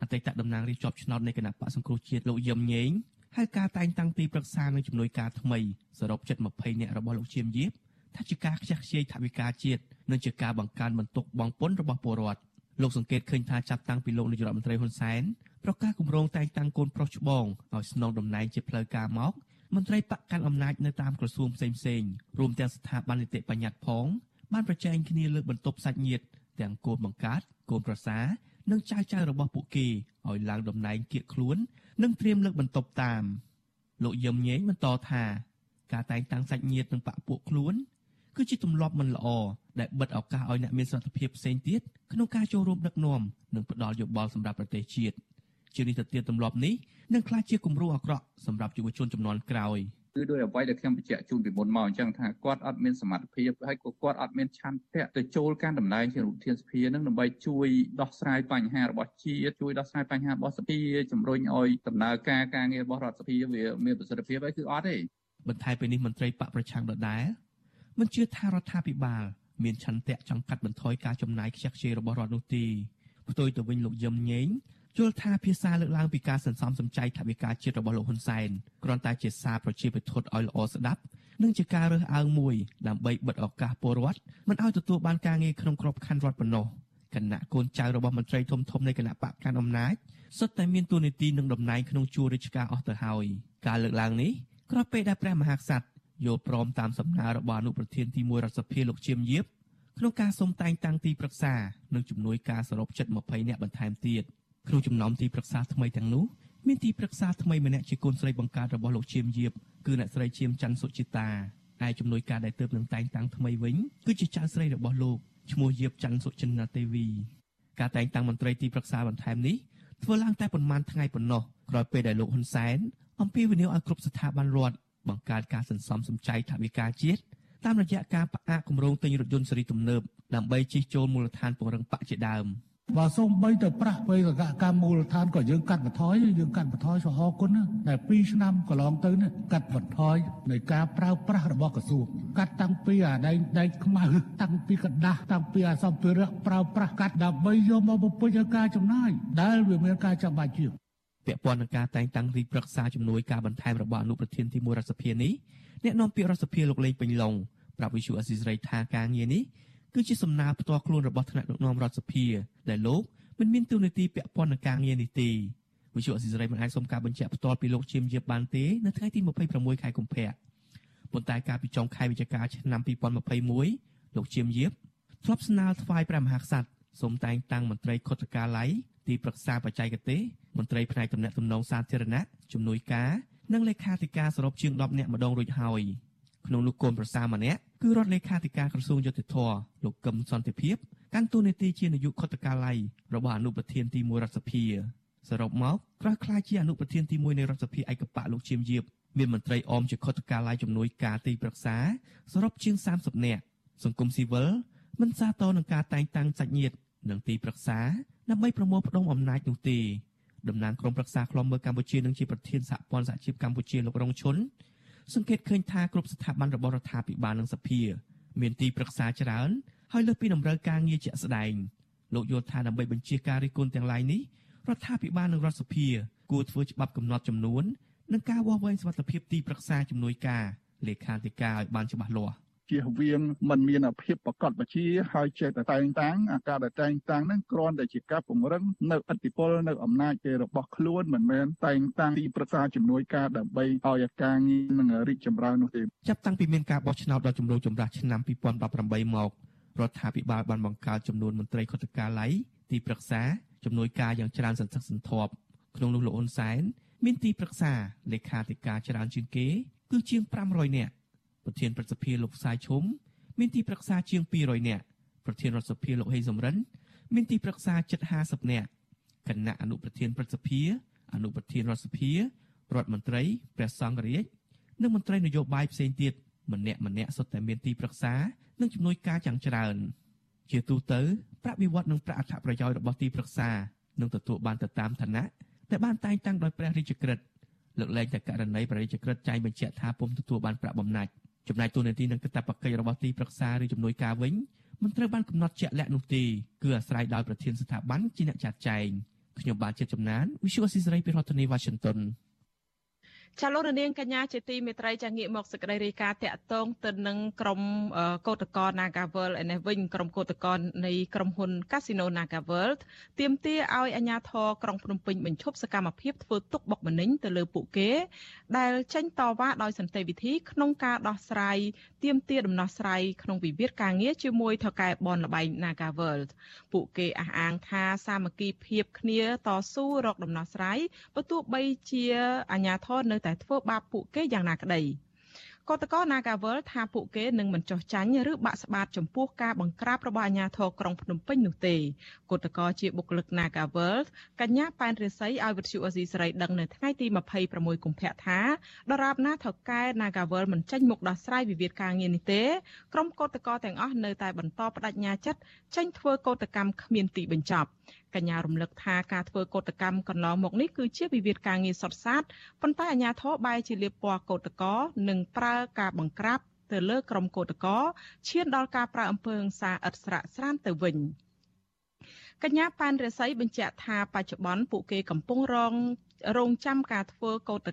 អតីតតំណាងរាជជាប់ឆ្នោតនៃគណៈបកសង្គ្រោះជាតិលោកយឹមញេង ហើយការតែងតាំងទីប្រឹក្សានិងជំនួយការថ្មីសរុបជិត20នាក់របស់លោកជាមយាបថាជាការខ្ជះខ្ជាយថវិកាជាតិនិងជាការបង្កើនបន្ទុកបង់ពន្ធរបស់ពលរដ្ឋលោកសង្កេតឃើញថាចាប់តាំងពីលោកនាយករដ្ឋមន្ត្រីហ៊ុនសែនប្រកាសគម្រោងតែងតាំងកូនប្រុសច្បងឲ្យស្នងតំណែងជាផ្លូវការមកមន្ត្រីបកកាន់អំណាចនៅតាមក្រសួងផ្សេងផ្សេងរួមទាំងស្ថាប័ននីតិបញ្ញត្តិផងបានប្រជែងគ្នាលើកបន្ទប់សាច់ញាតិទាំងកូនបង្កើតកូនប្រសា និងចៅចៅរបស់ពួកគេឲ្យឡើងតំណែងគៀកខ្លួន និងត្រៀមលើកបន្ទប់តាម លោកយឹមញែងបន្តថាការតែងតាំងសាច់ញាតិនិងបពពួកខ្លួនគឺជាទម្លាប់មិនល្អដែលបិទឱកាសឲ្យអ្នកមានសមត្ថភាពផ្សេងទៀតក្នុងការចូលរួមដឹកនាំនិងផ្ដល់យោបល់សម្រាប់ប្រទេសជាតិជានេះទៅទៀតទម្លាប់នេះនឹងក្លាយជាគំរូអាក្រក់សម្រាប់យុវជនចំនួនក្រោយ គឺដោយអ្វីដែលខ្ញុំបញ្ជាក់ជូនពីមុនមកអញ្ចឹងថាគាត់អត់មានសមត្ថភាពហើយក៏គាត់អត់មានឆន្ទៈទៅចូលការតំណែងជារដ្ឋធានសភានឹងដើម្បីជួយដោះស្រាយបញ្ហារបស់ជាតិជួយដោះស្រាយបញ្ហារបស់សភាជំរុញឲ្យដំណើរការការងាររបស់រដ្ឋសភាវាមានប្រសិទ្ធភាពហើយគឺអត់ទេបន្ថែមពីនេះមន្ត្រីបកប្រឆាំងដដែលមិនជឿថារដ្ឋាភិបាលមានឆន្ទៈចង់កាត់បន្ថយការចំណាយខ្ជះខ្ជាយរបស់រដ្ឋនោះទេផ្ទុយទៅវិញលោកយឹមញែង យល់ថាភាសាលើកឡើងពីការសន្សំសំចៃថវិកាជាតិរបស់លោកហ៊ុនសែនគ្រាន់តែជាសារប្រជាពិធឲ្យល្អស្ដាប់និងជាការរើសអើងមួយដើម្បីបិទឱកាសពលរដ្ឋមិនឲ្យទទួលបានការងារក្នុងក្របខ័ណ្ឌរដ្ឋប៉ុណ្ណោះគណៈកូនចៅរបស់មន្ត្រីធំធំនៃគណៈបកកាន់អំណាចសុទ្ធតែមានតួនាទីនិងតំណែងក្នុងជួររាជការអស់ទៅហើយការលើកឡើងនេះក្រោយពេលដែលព្រះមហាក្សត្រយល់ព្រមតាមសំណើរបស់អនុប្រធានទី1រដ្ឋសភាលោកជាមយាបក្នុងការសុំតែងតាំងទីប្រឹក្សានិងជំនួយការសរុបជិត20នាក់បន្ថែមទៀត ក្នុងចំណោមទីប្រឹក្សាថ្មីទាំងនោះមានទីប្រឹក្សាថ្មីម្នាក់ជាកូនស្រីបង្កើតរបស់លោកជាមយាបគឺអ្នកស្រីជាមច័ន្ទសុចិតាឯជំនួយការដែលទើបនឹងតែងតាំងថ្មីវិញគឺជាចៅស្រីរបស់លោកឈ្មោះយាបច័ន្ទសុចិន្តាទេវីការតែងតាំងមន្ត្រីទីប្រឹក្សាបន្ថែមនេះធ្វើឡើងតែប៉ុន្មានថ្ងៃប៉ុណ្ណោះក្រោយពេលដែលលោកហ៊ុនសែនអំពាវនាវឲ្យគ្រប់ស្ថាប័នរដ្ឋបង្កើតការសន្សំសំចៃថវិកាជាតិតាមរយៈការផ្អាកគម្រោងទិញរថយន្តស៊េរីទំនើបដើម្បីជិះចូលមូលដ្ឋានពង្រឹងបកជាដើម បើសូម្បីតែប្រាស់ពេលកកម្មមូលដ្ឋានក៏យើងកាត់បន្ថយយើងកាត់បន្ថយសហគុណណាតែ2ឆ្នាំកន្លងទៅនេះកាត់បន្ថយនៃការប្រើប្រាស់របស់ក្រសួងកាត់តាំងពីអាដែងដែកខ្មៅតាំងពីกระดาษតាំងពីអាសម្ភារៈប្រើប្រាស់កាត់ដើម្បីយកមកបំពេញឲ្យការចំណាយដែលវាមានការចាំបាច់ជាងពាក់ព័ន្ធនឹងការតែងតាំងទីប្រឹក្សាជំនួយការបន្ថែមរបស់អនុប្រធានទី1រដ្ឋសភានេះអ្នកនាំពាក្យរដ្ឋសភាលោកលេងពេញឡុងប្រាប់វិសុអស៊ីសេរីថាការងារនេះ គឺជាសំណើផ្ទាល់ខ្លួនរបស់ថ្នាក់ដឹកនាំរដ្ឋសភាដែលលោកមិនមានទូនាទីពាក់ព័ន្ធនឹងការងារនេះទេវិសុអស៊ីសេរីមិនអាចសុំការបញ្ជាក់ផ្ទាល់ពីលោកជាមជាបានទេនៅថ្ងៃទី26ខែកុម្ភៈប៉ុន្តែកាលពីចុងខែវិច្ឆិកាឆ្នាំ2021លោកជាមយាបធ្លាប់ស្នើថ្វាយព្រះមហាក្សត្រសូមតែងតាំងមន្ត្រីខុទ្ទកាល័យទីប្រឹក្សាបច្ចេកទេសមន្ត្រីផ្នែកទំនាក់ទំនងសាធារណៈជំនួយការនិងលេខាធិការសរុបជាង10នាក់ម្ដងរួចហើយក្នុងនោះកូនប្រសារម្នាក់ គឺរដ្ឋលេខាធិការក្រសួងយុតិធម៌លោកកឹមសន្តិភាពកាន់តួនាទីជានាយកខុទ្ទកាល័យរបស់អនុប្រធានទី1រដ្ឋសភាសរុបមកក្រោះខ្លាយជាអនុប្រធានទី1នៃរដ្ឋសភាឯកបៈលោកជាមយាបមានមន្ត្រីអមជាខុទ្ទកាល័យជំនួយការទីប្រឹក្សាសរុបជាង30នាក់សង្គមស៊ីវិលមិនសាទរនឹងការតែងតាំងសាច់ញាតិនិងទីប្រឹក្សាដើម្បីប្រមូលផ្ដុំអំណាចនោះទេតំណាងក្រុមប្រឹក្សាខ្លំមើលកម្ពុជានិងជាប្រធានសហព័ន្ធសហជីពកម្ពុជាលោករងឈុន សង្កេតឃើញថាគ្រប់ស្ថាប័នរបស់រដ្ឋាភិបាលនិងសភា មានទីប្រឹក្សាច្រើនហើយលើសពីតម្រូវការងារជាក់ស្ដែងលោកយល់ថាដើម្បីបញ្ជាការរិះគន់ទាំងឡាយនេះរដ្ឋាភិបាលនិងរដ្ឋសភាគួរធ្វើច្បាប់កំណត់ចំនួននិងការវាស់វែងសុវត្ថិភាពទីប្រឹក្សាជំនួយការលេខាធិការឲ្យបានច្បាស់លាស់ ជៀសវាងมันមានភាពប្រកបវិជាហើយចេះតែតែងតាំងអាការដែលតែងតាំងហ្នឹងគ្រាន់តែជាការពង្រឹងនៅអធិបុលនៅអំណាចរបស់ខ្លួនមិនមែនតែងតាំងទីប្រឹក្សាជំនួយការដើម្បីឲ្យការងារនឹងរីកចម្រើននោះទេចាប់តាំងពីមានការបោះឆ្នោតដ៏ចម្រូងចម្រាសឆ្នាំ2018មករដ្ឋាភិបាលបានបង្កើតចំនួនមន្ត្រីខុទ្ទកាល័យទីប្រឹក្សាជំនួយការយ៉ាងច្រើនសន្ធឹកសន្ធាប់ក្នុងនោះលោកអ៊ុនសែនមានទីប្រឹក្សាលេខាធិការច្រើនជាងគេ គឺជាង500នាក់ ប្រធានប្រសិទ្ធិលោកផ្សាយឈុំមានទីប្រឹក្សាជាង200នាក់ប្រធានរដ្ឋសភាលោកហេសំរិនមានទីប្រឹក្សាជិត50នាក់គណៈអនុប្រធានប្រសិទ្ធិអនុប្រធានរដ្ឋសភារដ្ឋមន្ត្រីព្រះសង្ឃរាជនិងមន្ត្រីនយោបាយផ្សេងទៀតម្នាក់ម្នាក់សុទ្ធតែមានទីប្រឹក្សានិងជំនួយការយ៉ាងច្រើន ជាទូទៅប្រាក់បៀវត្សនិងប្រាក់អត្ថប្រយោជន៍របស់ទីប្រឹក្សានឹងទទួលបានទៅតាមឋានៈដែលបានតែងតាំងដោយព្រះរាជក្រឹត្យលើកលែងតែករណីព្រះរាជក្រឹត្យចែងបញ្ជាក់ថាពុំទទួលបានប្រាក់បំណាច់ ចំណែកទូនាទីនិងកាតព្វកិច្ចរបស់ទីប្រឹក្សាឬជំនួយការវិញមិនត្រូវបានកំណត់ជាក់លាក់នោះទេគឺអាស្រ័យដោយប្រធានស្ថាប័នជាអ្នកចាត់ចែងខ្ញុំបាទជាចំណាន Visual Assisray ពីរដ្ឋធានី Washington ចាលោករនាងកញ្ញាជាទីមេត្រីចាងាកមកសេចក្តីរាយការណ៍តាក់ទងទៅនឹងក្រុមកោតក្រ Nagavel ឯនេះវិញក្រុមកោតក្រនៃក្រុមហ៊ុន Casino Nagavel ទាមទារឲ្យអាជ្ញាធរក្រុងភ្នំពេញបញ្ឈប់សកម្មភាពធ្វើទុកបុកម្នេញទៅលើពួកគេ ដែលចេញតវ៉ាដោយសន្តិវិធីក្នុងការដោះស្រាយទាមទារដំណោះស្រាយក្នុងវិវាទការងារជាមួយថៅកែបនលបែង Nagavel ពួកគេអះអាងថាសាមគ្គីភាពគ្នាតស៊ូរកដំណោះស្រាយបើទោះបីជាអាជ្ញាធរនៅតែធ្វើបាបពួកគេយ៉ាងណាក្តីកតកោ Nagawal ថាពួកគេនឹងមិនចោះចាញ់ឬបាក់ស្បាតចំពោះការបង្ក្រាបរបស់អាជ្ញាធរក្រុងភ្នំពេញនោះទេកតកោជាបុគ្គលិក Nagawal កញ្ញាប៉ែនរិស័យឲ្យវិទ្យុអេស៊ីសរ៉ៃដឹងនៅថ្ងៃទី26កុម្ភៈថាដរាបណាថៅកែ Nagawal មិនចេញមុខដោះស្រាយវិវាទការងារនេះទេក្រុមកតកោទាំងអស់នៅតែបន្តបដិញ្ញាចិត្តចេញធ្វើកតកម្មគ្មានទីបញ្ចប់កញ្ញារំលឹកថាការធ្វើកោតកម្មកន្លងមកនេះគឺជាវិវាទការងារសុទ្ធសាធប៉ុន្តែអាជ្ញាធរបែរជាលៀបពណ៌កោតកោនិងប្រើការបង្ក្រាបទៅលើក្រុមកោតកោឈានដល់ការប្រើអំពើហិង្សាឥតស្រាកស្រានទៅវិញកញ្ញាប៉ែនរស័យបញ្ជាក់ថាបច្ចុប្បន្នពួកគេកំពុងរង រងចាំការធ្វើកោត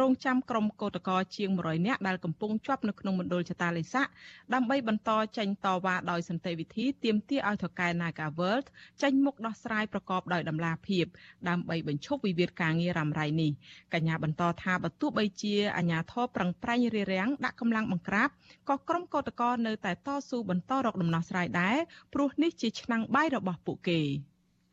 រងចាំក្រុមកោតក្រជាង100នាក់ដែលកំពុងជាប់នៅក្នុងមណ្ឌលចតាលិស័កដើម្បីបន្តចេញតវ៉ាដោយសន្តិវិធីទាមទារឲ្យថកែ Naga World ចេញមុខដោះស្រាយប្រកបដោយតម្លាភាពដើម្បីបញ្ឈប់វិវាទការងាររ៉ាំរ៉ៃនេះកញ្ញាបន្តថាបើទោះបីជាអាជ្ញាធរប្រឹងប្រែងរារាំងដាក់កម្លាំងបង្ក្រាបក៏ក្រុមកោតក្រនៅតែតស៊ូបន្តរកដំណោះស្រាយដែរព្រោះនេះជាឆ្នាំងបាយរបស់ពួកគេ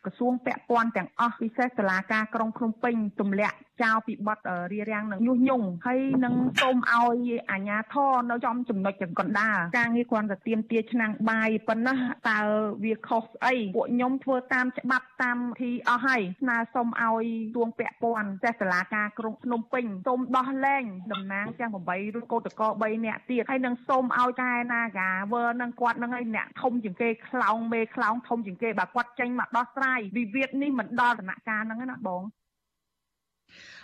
ក្រសួងពាក់ព័ន្ធទាំងអស់ពិសេសសាលាការក្រុងភ្នំពេញទម្លាក់ចោលពីបទរារាំងនឹងញុះញង់ហើយនឹងសូមឲ្យអាជ្ញាធរនៅចំចំណុចចង្កណ្ដាលការងារគ្រាន់តែទៀមទាឆ្នាំងបាយប៉ុណ្ណាតើវាខុសស្អីពួកខ្ញុំធ្វើតាមច្បាប់តាមទីអស់ហើយស្នើសុំឲ្យទួងពាក់ព័ន្ធចេះសាលាការក្រុងភ្នំពេញសូមដោះលែងតំណាងទាំង8ឬកោតកោ3នាក់ទៀតហើយនឹងសូមឲ្យតែនាកាវើនឹងគាត់នឹងឲ្យអ្នកធំជាងគេខ្លោងមេខ្លោងធំជាងគេបើគាត់ចេញមកដោះស្រាយវិវាទនេះមិនដល់ដំណាក់កាលហ្នឹងណាបង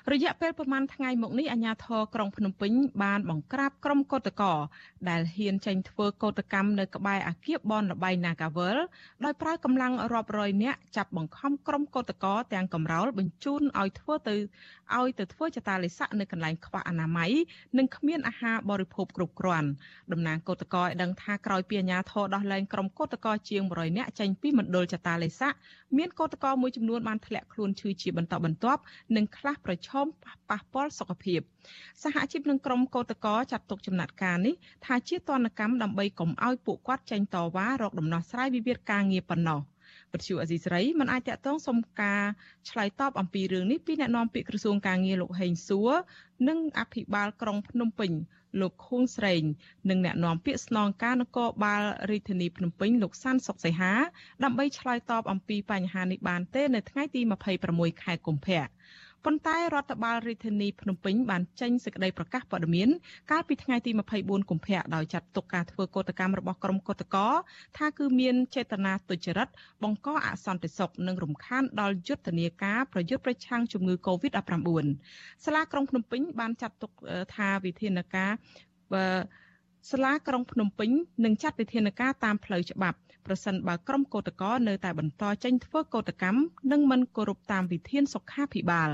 រយៈពេលប្រមាណថ្ងៃមកនេះអាជ្ញាធរក្រុងភ្នំពេញបានបង្ក្រាបក្រុមកោតក្រដែលហ៊ានចេញធ្វើកោតកម្មនៅក្បែរអគារបនលបៃ Nagawal ដោយប្រើកម្លាំងរាប់រយនាក់ចាប់បង្ខំក្រុមកោតក្រទាំងកំរោលបញ្ជូនឲ្យធ្វើទៅឲ្យទៅធ្វើចតាលិស័កនៅកន្លែងខ្វះអនាម័យនិងគ្មានអាហារបរិភោគគ្រប់គ្រាន់តំណាងកោតក្រឲ្យដឹងថាក្រោយពីអាជ្ញាធរដោះលែងក្រុមកោតក្រជាង100នាក់ចេញពីមណ្ឌលចតាលិស័កមានកោតក្រមួយចំនួនបានធ្លាក់ខ្លួនឈឺជាបន្តបន្ទាប់និងខ្លះប្រឈមប៉ះពាល់សុខភាពសហជីពនឹងក្រុមកោតក្រចាត់ទុកចំណាត់ការនេះថាជាទណ្ឌកម្មដើម្បីកុំឲ្យពួកគាត់ចេញតវ៉ារកដំណោះស្រាយវិវាទការងារប៉ុណ្ណោះពទ្យុអេស៊ីស្រីមិនអាចតកតងសុំការឆ្លើយតបអំពីរឿងនេះពីអ្នកនាំពាក្យក្រសួងការងារលោកហេងសួរនិងអភិបាលក្រុងភ្នំពេញលោកខួងស្រេងនិងអ្នកនាំពាក្យស្នងការនគរបាលរាជធានីភ្នំពេញលោកសាន់សុកសីហាដើម្បីឆ្លើយតបអំពីបញ្ហានេះបានទេនៅថ្ងៃទី26ខែកុម្ភៈ ប៉ុន្តែរដ្ឋបាលរាជធានីភ្នំពេញបានចេញសេចក្តីប្រកាសព័ត៌មានកាលពីថ្ងៃទី24កុម្ភៈដោយចាត់ទុកការធ្វើកោតកម្មរបស់ក្រុមកោតក្រថាគឺមានចេតនាទុច្ចរិតបង្កអសន្តិសុខនិងរំខានដល់យុទ្ធនាការប្រយុទ្ធប្រឆាំងជំងឺ Covid-19 សាលាក្រុងភ្នំពេញបានចាត់ទុកថាវិធានការសាលាក្រុងភ្នំពេញនឹងចាត់វិធានការតាមផ្លូវច្បាប់ប្រសិនបើក្រុមកោតក្រនៅតែបន្តចេញធ្វើកោតកម្មនិងមិនគោរពតាមវិធានសុខាភិបាល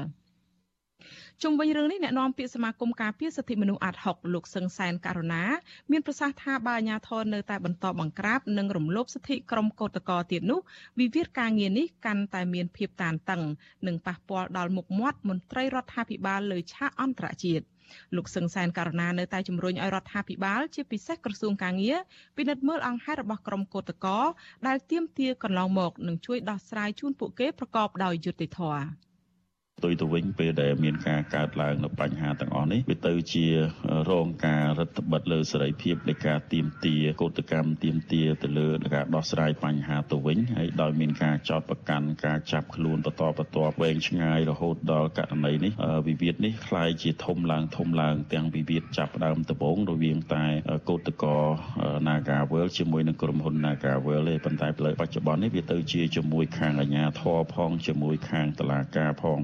ជុំវិញរឿងនេះអ្នកនាំពាក្យសមាគមការពារសិទ្ធិមនុស្សអាត់ហុកលោកសឹងសែនករណាមានប្រសាសន៍ថាបើអាជ្ញាធរនៅតែបន្តបង្ក្រាបនិងរំលោភសិទ្ធិក្រុមកោតក្រទៀតនោះវិវាទការងារនេះកាន់តែមានភាពតានតឹង និងប៉ះពាល់ដល់មុខមាត់មន្ត្រីរដ្ឋាភិបាលលើឆាកអន្តរជាតិលោកសឹងសែនករណានៅតែជំរុញឲ្យរដ្ឋាភិបាលជាពិសេសក្រសួងកាងារពិនិត្យមើលអង្គហេតុរបស់ក្រុមកោតក្រដែលទាមទារកន្លងមកនឹងជួយដោះស្រាយជូនពួកគេប្រកបដោយយុត្តិធម៌ ផ្ទុយទៅវិញពេលដែលមានការកើតឡើងនៅបញ្ហាទាំងអស់នេះវាទៅជារងការរដ្ឋបិទលើសេរីភាពនៃការទៀមទាកោតកម្មទៀមទាទៅលើការដោះស្រាយបញ្ហាទៅវិញហើយដោយមានការចោតប្រកាន់ការចាប់ខ្លួនបន្តបន្ទាប់វែងឆ្ងាយរហូតដល់ករណីនេះវិវាទនេះคล้ายជាធំឡើងធំឡើងទាំងវិវាទចាប់ដើមដំបូងរវាងតែកោតកោ Nagawel ជាមួយនឹងក្រុមហ៊ុន Nagawel ទេប៉ុន្តែបច្ចុប្បន្ននេះវាទៅជាជាមួយខាងអាជ្ញាធរផងជាមួយខាងតុលាការផង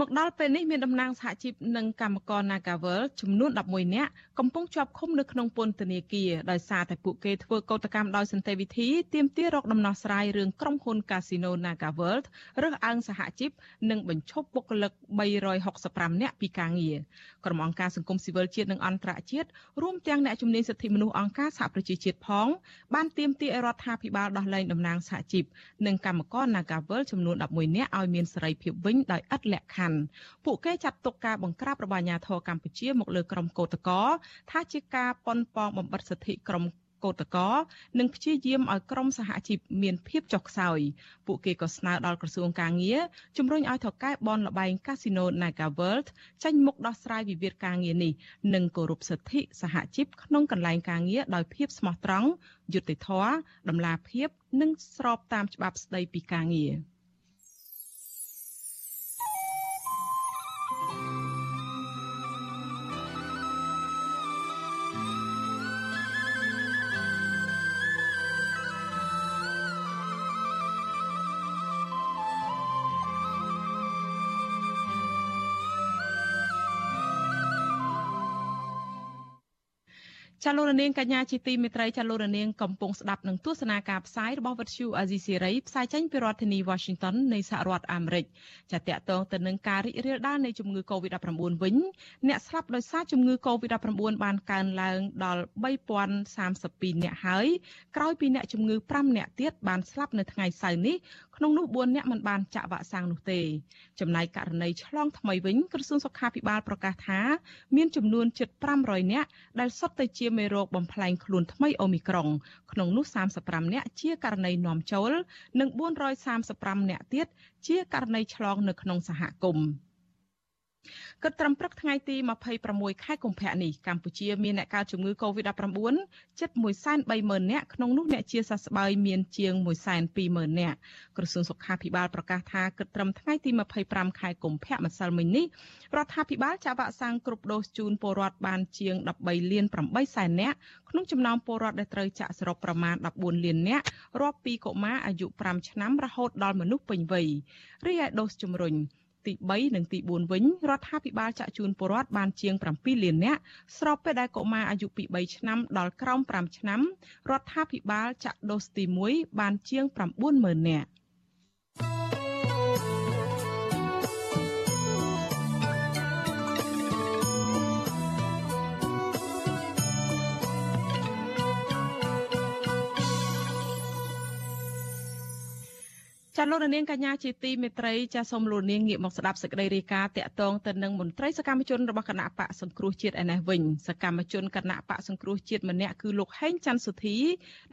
មកដល់ពេលនេះមានតំណាងសហជីពនិងកម្មករ Nagavel ចំនួន11នាក់កំពុងជាប់ឃុំនៅក្នុងពន្ធនាគារដោយសារតែពួកគេធ្វើកោតកម្មដោយសន្តិវិធីទាមទាររកដំណោះស្រាយរឿងក្រុមហ៊ុន Casino Nagavel រើសអើងសហជីពនិងបញ្ឈប់បុគ្គលិក365នាក់ពីការងារក្រុមអង្គការសង្គមស៊ីវិលជាតិនិងអន្តរជាតិរួមទាំងអ្នកជំនាញសិទ្ធិមនុស្សអង្គការសហប្រជាជាតិផងបានទាមទារឲ្យរដ្ឋាភិបាលដោះលែងតំណាងសហជីពនិងកម្មករ Nagavel ចំនួន11នាក់ឲ្យមានសេរីភាពវិញដោយឥតលក្ខខណ្ឌពួកគេចាត់ទុកការបង្ក្រាបរបស់អាជ្ញាធរកម្ពុជាមកលើក្រុមកោតក្រថាជាការប៉ុនប៉ងបំបិទសិទ្ធិក្រុមកោតកោនិងព្យាយាមឲ្យក្រុមសហជីពមានភាពចុះខ្សោយពួកគេក៏ស្នើដល់ក្រសួងកាងារជំរុញឲ្យថកែបនលបែងកាស៊ីណូ Naga World ចេញមុខដោះស្រាយវិវាទការងារនេះនិងគោរពសិទ្ធិសហជីពក្នុងកន្លែងការងារដោយភាពស្មោះត្រង់យុត្តិធម៌តម្លាភាព និងស្របតាមច្បាប់ស្តីពីការងារ។ ចាលោករនាងកញ្ញាជាទីមេត្រីចាលោករនាងកំពុងស្ដាប់នឹងទស្សនាការផ្សាយរបស់វិទ្យុអាស៊ីសេរីផ្សាយចេញពីរដ្ឋធានី Washington នៃសហរដ្ឋអាមេរិកចាតកតងទៅនឹងការរីករាលដាលនៃជំងឺ Covid-19 វិញអ្នកស្លាប់ដោយសារជំងឺ Covid-19 បានកើនឡើងដល់3032អ្នកហើយក្រោយពីអ្នកជំងឺ5អ្នកទៀតបានស្លាប់នៅថ្ងៃសៅរ៍នេះ ក្នុងនោះ4អ្នកមិនបានចាក់វ៉ាក់សាំងនោះទេចំណែកករណីឆ្លងថ្មីវិញក្រសួងសុខាភិបាលប្រកាសថាមានចំនួនជិត500អ្នកដែលសុទ្ធតែជាមេរោគបំផ្លែងខ្លួនថ្មីអូមីក្រុងក្នុងនោះ35នាក់ជាករណីនាំចូល និង435នាក់ទៀតជាករណីឆ្លងនៅក្នុងសហគមន៍ គិតត្រឹមព្រឹកថ្ងៃទី26ខែកុម្ភៈនេះកម្ពុជាមានអ្នកកើតជំងឺ Covid-19 ជិត130,000នាក់ក្នុងនោះអ្នកជាសះស្បើយមានជាង120,000នាក់ក្រសួងសុខាភិបាលប្រកាសថាគិតត្រឹមថ្ងៃទី25ខែកុម្ភៈម្សិលមិញនេះរដ្ឋាភិបាលចាក់វ៉ាក់សាំងគ្រប់ដូសជូនពលរដ្ឋបានជាង13លាន8សែននាក់ក្នុងចំណោមពលរដ្ឋដែលត្រូវចាក់សរុបប្រមាណ14លាននាក់រាប់ពីកុមារអាយុ5ឆ្នាំរហូតដល់មនុស្សពេញវ័យរីឯដូសជំរុញ ទី3និងទី4វិញរដ្ឋាភិបាលចាក់ជូនពលរដ្ឋបានជាង7លាននាក់ស្របពេលដែលកុមារអាយុពី3ឆ្នាំដល់ក្រោម5ឆ្នាំរដ្ឋាភិបាលចាក់ដូសទី1បានជាង90000នាក់ ចាលោករនាងកញ្ញាជាទីមេត្រីចាសូមលោកនាងងាកមកស្ដាប់សេចក្តីរាយការណ៍តាក់ទងទៅនឹងមន្ត្រីសកម្មជនរបស់គណៈបកសង្គ្រោះជាតិឯនេះវិញសកម្មជនគណៈបកសង្គ្រោះជាតិម្នាក់គឺលោកហេងច័ន្ទសុធី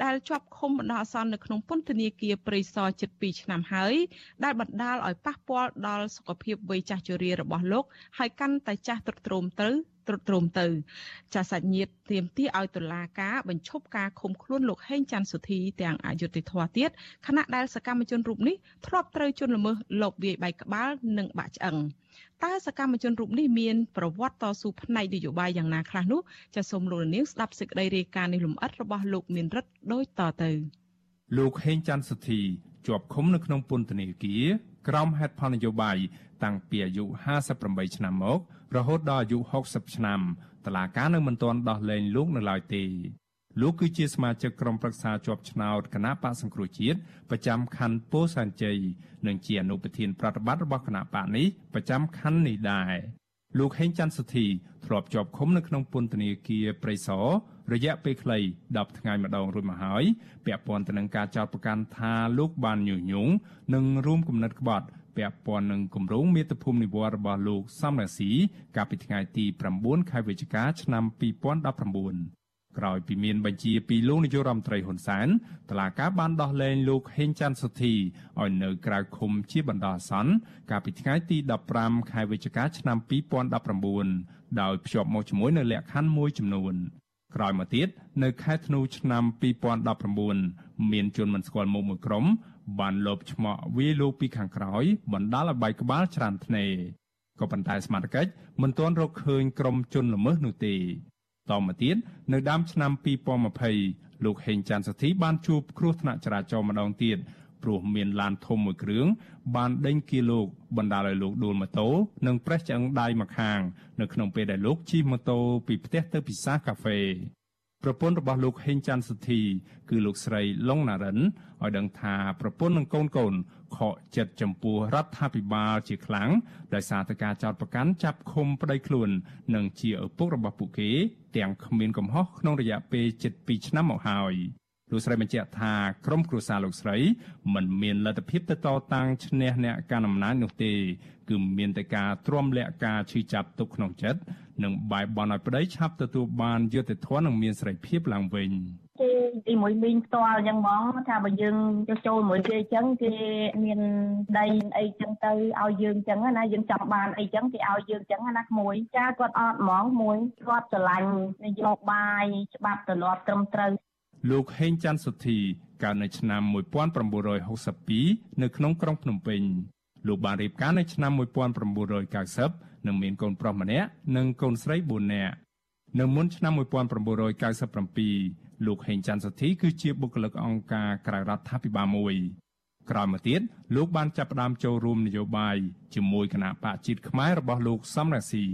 ដែលជាប់ឃុំបណ្ដោះអាសន្ននៅក្នុងពន្ធនាគារព្រៃសរជិត2ឆ្នាំហើយដែលបណ្ដាលឲ្យប៉ះពាល់ដល់សុខភាពវ័យចាស់ជរារបស់លោកហើយកាន់តែចាស់ទ្រុឌទ្រោមទៅទ្រុឌទ្រោមទៅចាសាច់ញាតិទាមទារឲ្យតុលាការបញ្ឈប់ការឃុំខ្លួនលោកហេងច័ន្ទសុធីទាំងអយុត្តិធម៌ទៀតខណៈដែលសកម្មជនរូបនេះធ្លាប់ត្រូវជន់ល្មើសលបវាយបែកក្បាល និងបាក់ឆ្អឹងតើសកម្មជនរូបនេះមានប្រវត្តិតស៊ូផ្នែកនយោបាយយ៉ាងណាខ្លះនោះចាសូមលោកនាងស្ដាប់សេចក្តីរាយការណ៍នេះលម្អិតរបស់លោកមានរិទ្ធដូចតទៅលោកហេងច័ន្ទសុធីជាប់ឃុំនៅក្នុងពន្ធនាគារ ក្រោមហេតុផលនយោបាយតាំងពីអាយុ58ឆ្នាំមក រហូតដល់អាយុ60ឆ្នាំតឡាការនៅមិនទាន់ដោះលែងលោកនៅឡើយទេលោកគឺជាសមាជិកក្រុមប្រឹក្សាជាប់ឆ្នោតគណៈបកសង្គ្រោះជាតិប្រចាំខណ្ឌពោធិ៍សែនជ័យនិងជាអនុប្រធានប្រតិបត្តិរបស់គណៈបកនេះប្រចាំខណ្ឌនេះដែរលោកហេងច័ន្ទសុធីធ្លាប់ជាប់ឃុំនៅក្នុងពន្ធនាគារព្រៃសរ រយៈពេលខ្លី10ថ្ងៃម្ដងរួចមកហើយពាក់ព័ន្ធទៅនឹងការចោទប្រកាន់ថាលោកបានញុះញង់និងរួមគំនិតក្បត់ពាក់ព័ន្ធនឹងគម្រោងមាតុភូមិនិវត្តរបស់លោកសំរាស៊ីកាលពីថ្ងៃទី9ខែវិច្ឆិកាឆ្នាំ2019ក្រោយពីមានបញ្ជាពីលោកនាយករដ្ឋមន្ត្រីហ៊ុនសែនតឡាកាបានដោះលែងលោកហេងច័ន្ទសុធីឲ្យនៅក្រៅឃុំជាបណ្ដោះអាសន្នកាលពីថ្ងៃទី15ខែវិច្ឆិកាឆ្នាំ2019ដោយភ្ជាប់មកជាមួយនៅលក្ខខណ្ឌមួយចំនួន ក្រោយមកទៀតនៅខែធ្នូឆ្នាំ2019មានជនមិនស្គាល់មុខមួយក្រុមបានលបឆ្មក់វាយលោកពីខាងក្រោយបណ្ដាលឲ្យបែកក្បាលច្រានធ្នេក៏ប៉ុន្តែស្មារតីមិនទាន់រកឃើញក្រុមជនល្មើសនោះទេតមកទៀតនៅដើមឆ្នាំ2020លោកហេងច័ន្ទសធីបានជួបគ្រោះថ្នាក់ចរាចរណ៍ម្ដងទៀត ព្រោះមានឡានធំមួយគ្រឿងបានដេញគៀលោកបណ្ដាលឲ្យលោកដួលម៉ូតូនិងប្រេះឆ្អឹងដៃម្ខាង នៅក្នុងពេលដែលលោកជិះម៉ូតូពីផ្ទះទៅពិសាកាហ្វេប្រពន្ធរបស់លោកហេងច័ន្ទសុធី គឺលោកស្រីឡុងណារិនឲ្យដឹងថាប្រពន្ធនិងកូនកូនខកចិត្តចំពោះរដ្ឋាភិបាលជាខ្លាំងដោយសារតែការចោទប្រកាន់ចាប់ឃុំប្តីខ្លួន និងជាឪពុករបស់ពួកគេ ទាំងគ្មានកំហុសក្នុងរយៈពេលជិត2ឆ្នាំមកហើយ លោកស្រីបញ្ជាក់ថាក្រុមគ្រួសារលោកស្រីមិនមានលទ្ធភាពទៅតតាំងឈ្នះអ្នកកាន់អំណាចនោះទេគឺមានតែការទ្រាំលាក់ការឈឺចាប់ទុកក្នុងចិត្តនិងបែបបន់ឲ្យប្តីឆាប់ទទួលបានយុត្តិធម៌និងមានសេរីភាពឡើងវិញគេទីមួយមីងផ្ទាល់អញ្ចឹងហ្មងថាបើយើងចុះចូលមួយគេអញ្ចឹងគេមានដីអីអញ្ចឹងទៅឲ្យយើងអញ្ចឹងណាយើងចង់បានអីអញ្ចឹងគេឲ្យយើងអញ្ចឹងណាក្មួយចាគាត់អត់ហ្មងមួយគាត់ស្រឡាញ់នយោបាយច្បាប់ទម្លាប់ត្រឹមត្រូវ លោកហេងច័ន្ទសុធីកើតនៅឆ្នាំ1962នៅក្នុងក្រុងភ្នំពេញលោកបានរៀបការនៅឆ្នាំ1990និងមានកូនប្រុសម្នាក់និងកូនស្រី4នាក់នៅមុនឆ្នាំ1997លោកហេងច័ន្ទសុធីគឺជាបុគ្គលិកអង្គការក្រៅរដ្ឋាភិបាលមួយក្រោយមកទៀតលោកបានចាប់ផ្ដើមចូលរួមនយោបាយជាមួយគណៈបកជាតិខ្មែររបស់លោកសំរាស៊ី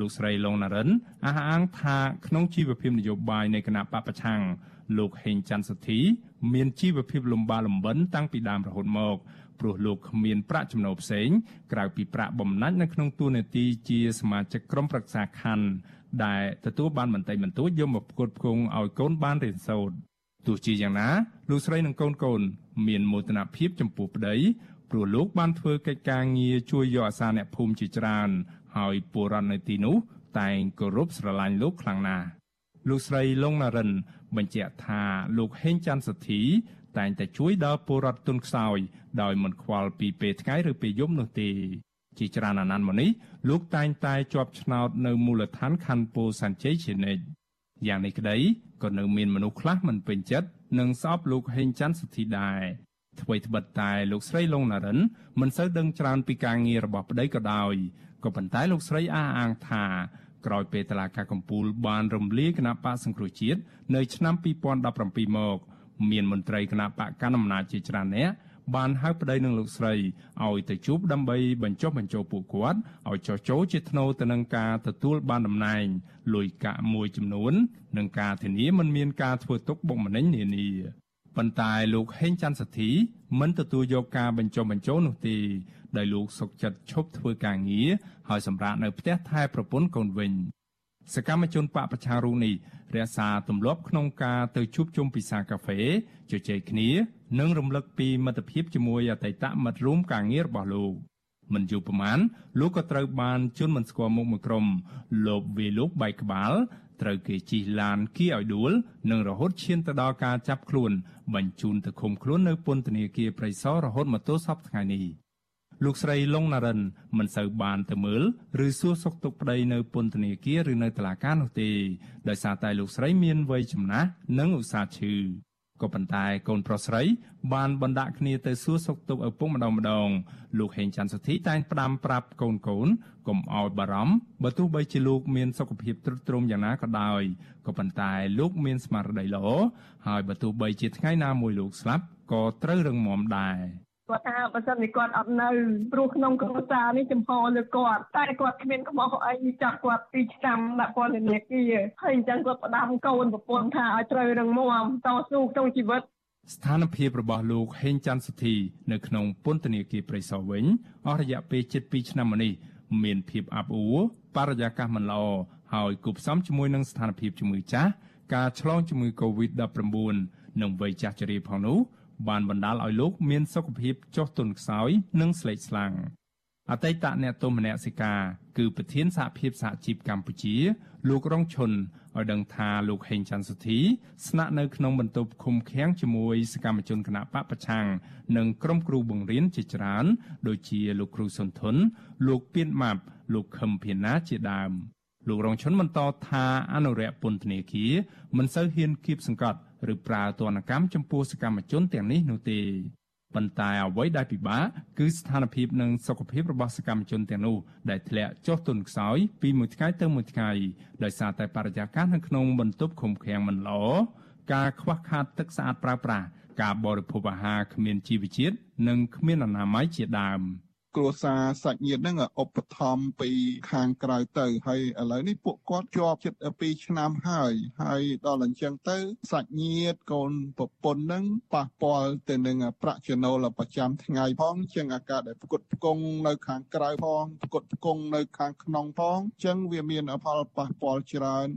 លោកស្រីឡុងណារិនអះអាងថាក្នុងជីវភាពនយោបាយនៃគណៈបពប្រឆាំង លោកហេងច័ន្ទសុធីមានជីវភាពលំបាកលំបិនតាំងពីដើមរហូតមកព្រោះលោកគ្មានប្រាក់ចំណូលផ្សេងក្រៅពីប្រាក់បំណាច់នៅក្នុងតួនាទីជាសមាជិកក្រុមប្រឹក្សាខណ្ឌដែលទទួលបានបន្តិចបន្តួចយកមកផ្គត់ផ្គង់ឲ្យកូនបានរៀនសូត្រទោះជាយ៉ាងណាលោកស្រីនិងកូនកូនមានមោទនភាពចំពោះប្តីព្រោះលោកបានធ្វើកិច្ចការងារជួយយកអាសាអ្នកភូមិជាច្រើន ហើយពលរដ្ឋនៅទីនោះតែងគោរពស្រឡាញ់លោកខ្លាំងណាស់លោកស្រីលងណារិន បញ្ជាក់ថាលោកហេងច័ន្ទសទ្ធីតែងតែជួយដល់ពលរដ្ឋទុនខ្សោយដោយមិនខ្វល់ពីពេលថ្ងៃឬពេលយប់នោះទេជាច្រើនអាណត្តិមកនេះលោកតែងតែជាប់ឆ្នោតនៅមូលដ្ឋានខណ្ឌពោធិ៍សែនជ័យជានិច្ចយ៉ាងនេះក្តីក៏នៅមានមនុស្សខ្លះមិនពេញចិត្តនឹងសពលោកហេងច័ន្ទសុធីដែរអ្វីត្បិតតែលោកស្រីលងណារិនមិនសូវដឹងច្រើនពីការងាររបស់ប្តីក៏ដោយក៏ប៉ុន្តែលោកស្រីអះអាងថា ក្រោយពេលតឡាការកម្ពុជាបានរំលាយគណៈបកសង្គ្រោះជាតិនៅឆ្នាំ2017មកមានមន្ត្រីគណៈបកកណ្ដាលអំណាចជាច្រើនអ្នកបានហៅប្តីនឹងលោកស្រីឲ្យទៅជួបដើម្បីបញ្ចុះបញ្ចូលពួកគាត់ឲ្យចោះចូលជាថ្នូរទៅនឹងការទទួលបានតំណែងលុយកាក់មួយចំនួន និងការធានាមិនមានការធ្វើទុកបុកម្នេញនានា ប៉ុន្តែលោកហេងច័ន្ទសទ្ធីមិនទទួលយកការបញ្ចុះបញ្ចូលនោះទេដោយលោកសុកចិត្តឈប់ធ្វើការងារហើយសម្រាប់នៅផ្ទះថែប្រពន្ធកូនវិញសកម្មជនបកប្រឆាំងរូបនេះរក្សាទម្លាប់ក្នុងការទៅជួបជុំពិសាកាហ្វេជជែកគ្នា និងរំលឹកពីមិត្តភាពជាមួយអតីតមិត្តរួមការងាររបស់លោកមិនយូរប៉ុន្មានលោកក៏ត្រូវបានជន់មិនស្គាល់មុខមួយក្រុមលបវាលោកបែកក្បាល ត្រូវគេជិះឡានគីឲ្យដួលនិងរហូតឈានទៅដល់ការចាប់ខ្លួន បញ្ជូនទៅឃុំខ្លួននៅពន្ធនាគារព្រៃសររហូតមកទល់សពថ្ងៃនេះលោកស្រីឡុងណារិនមិនសូវបានទៅមើលឬសួរសុខទុក្ខប្តីនៅពន្ធនាគារឬនៅតុលាការនោះទេដោយសារតែលោកស្រីមានវ័យចំណាស់និងឧស្សាហ៍ឈឺ ក៏ប៉ុន្តែកូនប្រុសស្រីបានបណ្ដាក់គ្នាទៅសួរសុខទុក្ខឪពុកម្ដងម្ដងលោកហេងច័ន្ទសុធីតែងផ្ដាំប្រាប់កូនកូនកុំឲ្យបារម្ភបើទោះបីជាលោកមានសុខភាពទ្រុឌទ្រោមយ៉ាងណាក៏ដោយក៏ប៉ុន្តែលោកមានស្មារតីល្អហើយបើទោះបីជាថ្ងៃណាមួយលោកស្លាប់ក៏ត្រូវរឹងមាំដែរ គាត់ថាបើសិនជាគាត់អត់នៅព្រោះក្នុងគ្រួសារនេះចំហលើគាត់តែគាត់គ្មានកំហុសអីចាក់គាត់ពីឆ្នាំដាក់ពន្ធនាគារហើយអញ្ចឹងគាត់ផ្ដាំកូនប្រពន្ធថាឲ្យត្រូវរឹងមាំតស៊ូក្នុងជីវិតស្ថានភាពរបស់លោកហេងច័ន្ទសុធីនៅក្នុងពន្ធនាគារព្រៃសរវិញអស់រយៈពេលជិត2ឆ្នាំមកនេះមានភាពអាប់អួរបរិយាកាសមិនល្អហើយគប់ផ្សំជាមួយនឹងស្ថានភាពជំងឺចាស់ការឆ្លងជំងឺ Covid-19 និងវ័យចាស់ជរាផងនោះ បានបណ្ដាលឲ្យលោកមានសុខភាពចុះទន់ខ្សោយនិងស្លេកស្លាំងអតីតអ្នកទោសមនសិការគឺប្រធានសហភាពសហជីពកម្ពុជា លោករងឈុនឲ្យដឹងថាលោកហេងច័ន្ទសុធីស្នាក់នៅក្នុងបន្ទប់ឃុំឃាំងជាមួយសកម្មជនគណបកប្រឆាំងនិងក្រុមគ្រូបង្រៀនជាច្រើន ដូចជាលោកគ្រូសុនធុនលោកពៀនម៉ាប់លោកខឹមភៀណាជាដើមលោករងឈុនបន្តថាអនុរិយពន្ធនាគារមិនសូវហ៊ានគៀបសង្កត់ ឬប្រើទណ្ឌកម្មចំពោះសកម្មជនទាំងនេះនោះទេប៉ុន្តែអ្វីដែលពិបាកគឺស្ថានភាពនិងសុខភាពរបស់សកម្មជនទាំងនោះដែលធ្លាក់ចុះទន់ខ្សោយពីមួយថ្ងៃទៅមួយថ្ងៃដោយសារតែបរិយាកាសនៅក្នុងបន្ទប់ឃុំឃាំងមិនល្អការខ្វះខាតទឹកស្អាតប្រើប្រាស់ការបរិភោគអាហារគ្មានជីវជាតិនិងគ្មានអនាម័យជាដើម។ គ្រួសារសាច់ញាតិហ្នឹងឧបត្ថម្ភពីខាងក្រៅទៅហើយឥឡូវនេះពួកគាត់ជាប់ជិត2ឆ្នាំហើយហើយដល់អញ្ចឹងទៅសាច់ញាតិកូនប្រពន្ធហ្នឹងប៉ះពាល់ទៅនឹងប្រាក់ចំណូលប្រចាំថ្ងៃផងជាងអាកាសដែលផ្គត់ផ្គង់នៅខាងក្រៅផងផ្គត់ផ្គង់នៅខាងក្នុងផងអញ្ចឹងវាមានផលប៉ះពាល់ច្រើន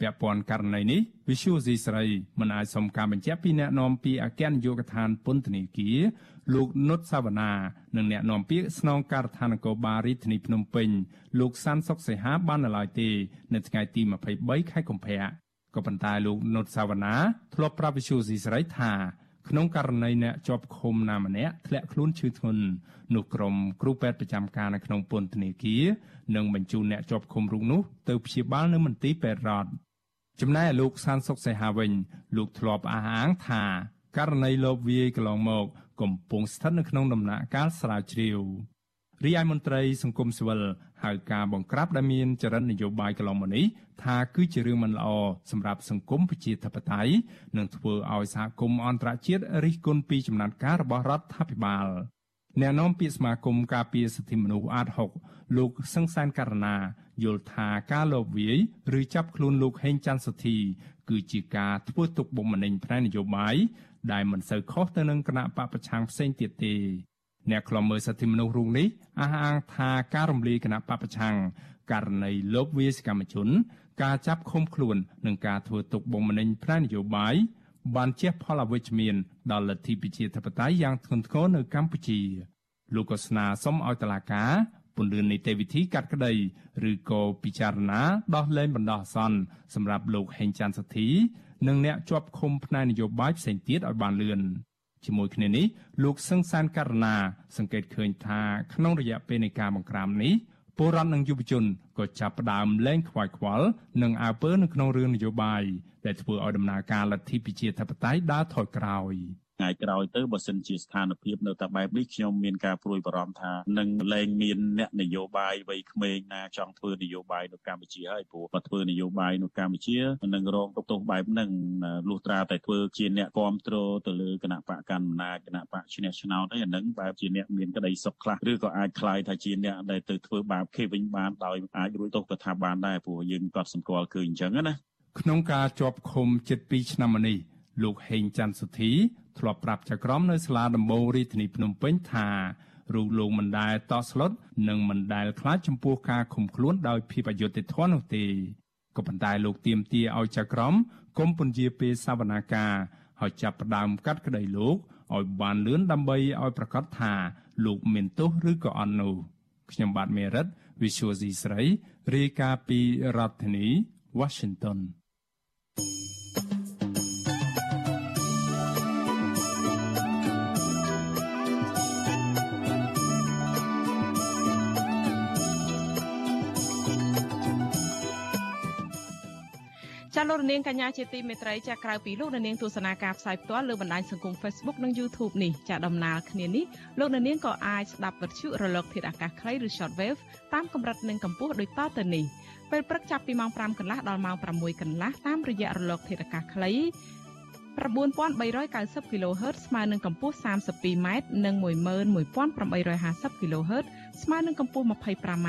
ពាក់ព័ន្ធករណីនេះវិសុយស៊ីស្រីមិនអាចសុំការបញ្ជាក់ពីអ្នកនាំពាក្យអគ្គនាយកដ្ឋានពន្ធនាគារ លោកនុតសាវណ្ណានិងអ្នកនាំពាក្យស្នងការដ្ឋាននគរបាលរាជធានីភ្នំពេញលោកសាន់សុកសីហាបាននៅឡើយទេនៅថ្ងៃទី23ខែកុម្ភៈក៏ប៉ុន្តែលោកនុតសាវណ្ណាធ្លាប់ប្រាប់វិសុយស៊ីស្រីថាក្នុងករណីអ្នកជាប់ឃុំណាម្នាក់ធ្លាក់ខ្លួនឈឺធ្ងន់នោះក្រុមគ្រូពេទ្យប្រចាំការនៅក្នុងពន្ធនាគារនឹងបញ្ជូនអ្នកជាប់ឃុំរូបនោះទៅព្យាបាលនៅមន្ទីរពេទ្យរដ្ឋចំណែកលោកសានសុកសីហាវិញលោកធ្លាប់អះអាងថាករណីលោកវាយកន្លងមក កំពុងស្ថិតនៅក្នុងដំណាក់កាលស្រាវជ្រាវរីឯមន្ត្រីសង្គមស៊ីវិលហៅការបង្ក្រាបដែលមានចរិតនយោបាយកន្លងមកនេះថាគឺជារឿងមិនល្អសម្រាប់សង្គមប្រជាធិបតេយ្យនិងធ្វើឲ្យសហគមន៍អន្តរជាតិរិះគន់ពីចំណាត់ការរបស់រដ្ឋាភិបាល អ្នកនាំពាក្យសមាគមការពារសិទ្ធិមនុស្សអាត6លោកសង្សានករណាយល់ថាការលបវាយឬចាប់ខ្លួនលោកហេងច័ន្ទសុធី គឺជាការធ្វើទុកបុកម្នេញផ្នែកនយោបាយដែលមិនសូវខុសទៅនឹងគណៈបពប្រឆាំងផ្សេងទៀតទេអ្នកខ្លំមើលសិទ្ធិមនុស្សរូបនេះអះអាងថាការរំលាយគណៈបពប្រឆាំងករណីលបវាយសកម្មជន ការចាប់ឃុំខ្លួននិងការធ្វើទុកបុកម្នេញផ្នែកនយោបាយ បានជះផលអវិជ្ជមានដល់លទ្ធិប្រជាធិបតេយ្យយ៉ាងធ្ងន់ធ្ងរនៅកម្ពុជាលោកក៏ស្នើសុំឲ្យតុលាការពន្យានីតិវិធីកាត់ក្តីឬក៏ពិចារណាដោះលែងបណ្ដោះអាសន្នសម្រាប់លោកហេងច័ន្ទសធីនិងអ្នកជាប់ឃុំផ្នែកនយោបាយផ្សេងទៀតឲ្យបានលឿនជាមួយគ្នានេះលោកសឹងសានករណាសង្កេតឃើញថាក្នុងរយៈពេលនៃការបង្ក្រាបនេះ ពលរដ្ឋនិងយុវជនក៏ចាប់ផ្ដើមលែងខ្វាយខ្វល់និងអើពើនៅក្នុងរឿងនយោបាយដែលធ្វើឲ្យដំណើរការលទ្ធិប្រជាធិបតេយ្យដើរថយក្រោយ។ ថ្ងៃក្រោយទៅបើសិនជាស្ថានភាពនៅតែបែបនេះខ្ញុំមានការព្រួយបារម្ភថានឹងលែងមានអ្នកនយោបាយវ័យក្មេងណាចង់ធ្វើនយោបាយនៅកម្ពុជាហើយព្រោះបើធ្វើនយោបាយនៅកម្ពុជានឹងរងទុកទោសបែបហ្នឹងលុះត្រាតែធ្វើជាអ្នកគ្រប់គ្រងទៅលើគណៈបកកណ្ដាលអំណាចគណៈបកឈ្នះឆ្នោតហើយអាហ្នឹងបែបជាអ្នកមានក្តីសុខខ្លះឬក៏អាចคล้ายថាជាអ្នកដែលទៅធ្វើបាបគេវិញបានដោយអាចរួចទោសក៏ថាបានដែរព្រោះយើងក៏សម្គាល់ឃើញអញ្ចឹងណាក្នុងការជាប់ឃុំជិត2ឆ្នាំមកនេះ លោកហេងច័ន្ទសុធីធ្លាប់ប្រាប់ចក្រមនៅសាលាដំបងរាជធានីភ្នំពេញថារូបលោកមិនដែលតក់ស្លុតនិងមិនដែលខ្លាចចំពោះការឃុំខ្លួនដោយភាពអយុត្តិធម៌នោះទេក៏ប៉ុន្តែលោកទៀមទាឲ្យចក្រមគុំពន្យាពេលសវនាការហើយចាប់ផ្ដើមកាត់ក្តីលោកឲ្យបានលឿនដើម្បីឲ្យប្រកាសថាលោកមានទោសឬក៏អត់នោះខ្ញុំបាទមេរិត Visual C ស្រីរាយការណ៍ពីរដ្ឋធានី Washington ចាលោករនាងកញ្ញាជាទីមេត្រីចាក្រៅពីលោករនាងទស្សនាការផ្សាយផ្ទាល់លើបណ្ដាញសង្គម Facebook និង YouTube នេះចាដំណើរគ្នានេះលោករនាងក៏អាចស្ដាប់វិទ្យុរលកធាតុអាកាសខ្លីឬ Shortwave តាមកម្រិតនិងកម្ពស់ដូចតទៅនេះពេលព្រឹកចាប់ពីម៉ោង5កន្លះដល់ម៉ោង6កន្លះតាមរយៈរលកធាតុអាកាសខ្លី9390 kHz ស្មើនឹងកម្ពស់ 32m និង11850 kHz ស្មើនឹងកម្ពស់ 25m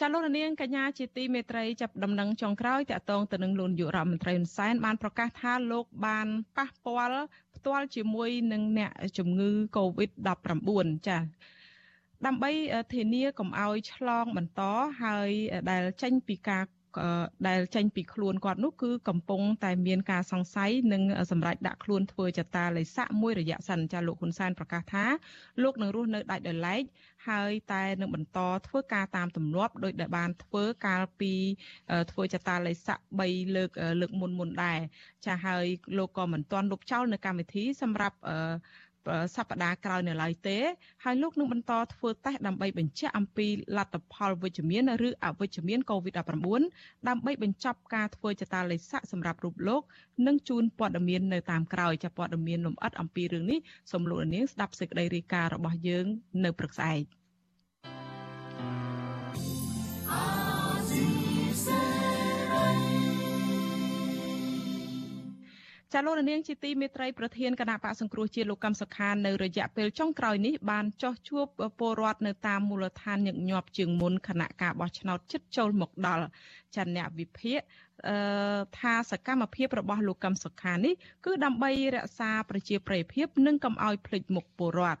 ចាលោកនាងកញ្ញាជាទីមេត្រីចាប់ដំណឹងចុងក្រោយតាក់ទងទៅនឹងលោកនាយករដ្ឋមន្ត្រីហ៊ុនសែនបានប្រកាសថាលោកបានប៉ះពាល់ផ្ទាល់ជាមួយនឹងអ្នកជំងឺ Covid-19 ចាដើម្បីធានាកុំឲ្យឆ្លងបន្តហើយដែលចេញពីការ ដែលចេញពីខ្លួនគាត់នោះគឺកំពុងតែមានការសង្ស័យនិងសម្រាប់ដាក់ខ្លួនធ្វើចតាលិស័កមួយរយៈសិនចាលោកហ៊ុនសែនប្រកាសថាលោកនឹងរស់នៅដាច់ដោយឡែកហើយតែនឹងបន្តធ្វើការតាមទម្លាប់ដោយដែលបានធ្វើកាលពីធ្វើចតាលិស័ក3លើកលើកមុនមុនដែរចាហើយលោកក៏មិនទាន់លុបចោលនៅកម្មវិធីសម្រាប់ សប្តាហ៍ក្រោយនៅឡើយទេហើយលោកនឹងបន្តធ្វើតេស្តដើម្បីបញ្ជាក់អំពីលទ្ធផលវិជ្ជមានឬអវិជ្ជមាន COVID-19 ដើម្បីបញ្ចប់ការធ្វើចតាឡេសាក់សម្រាប់រូបលោកនិងជូនព័ត៌មាននៅតាមក្រោយចាព័ត៌មានលម្អិតអំពីរឿងនេះសូមលោកនាងស្ដាប់សេចក្តីរាយការណ៍របស់យើងនៅព្រឹកស្អែក ចាលោកនាងជាទីមេត្រីប្រធានគណៈបកសង្គ្រោះជាតិលោកកឹមសុខានៅរយៈពេលចុងក្រោយនេះបានចោះជួបពលរដ្ឋនៅតាមមូលដ្ឋានញឹកញាប់ជាងមុនគណៈការបោះឆ្នោតជិតចូលមកដល់ចាអ្នកវិភាគអឺថាសកម្មភាពរបស់លោកកឹមសុខានេះគឺដើម្បីរក្សាប្រជាប្រិយភាពនិងកុំឲ្យភ្លេចមុខពលរដ្ឋ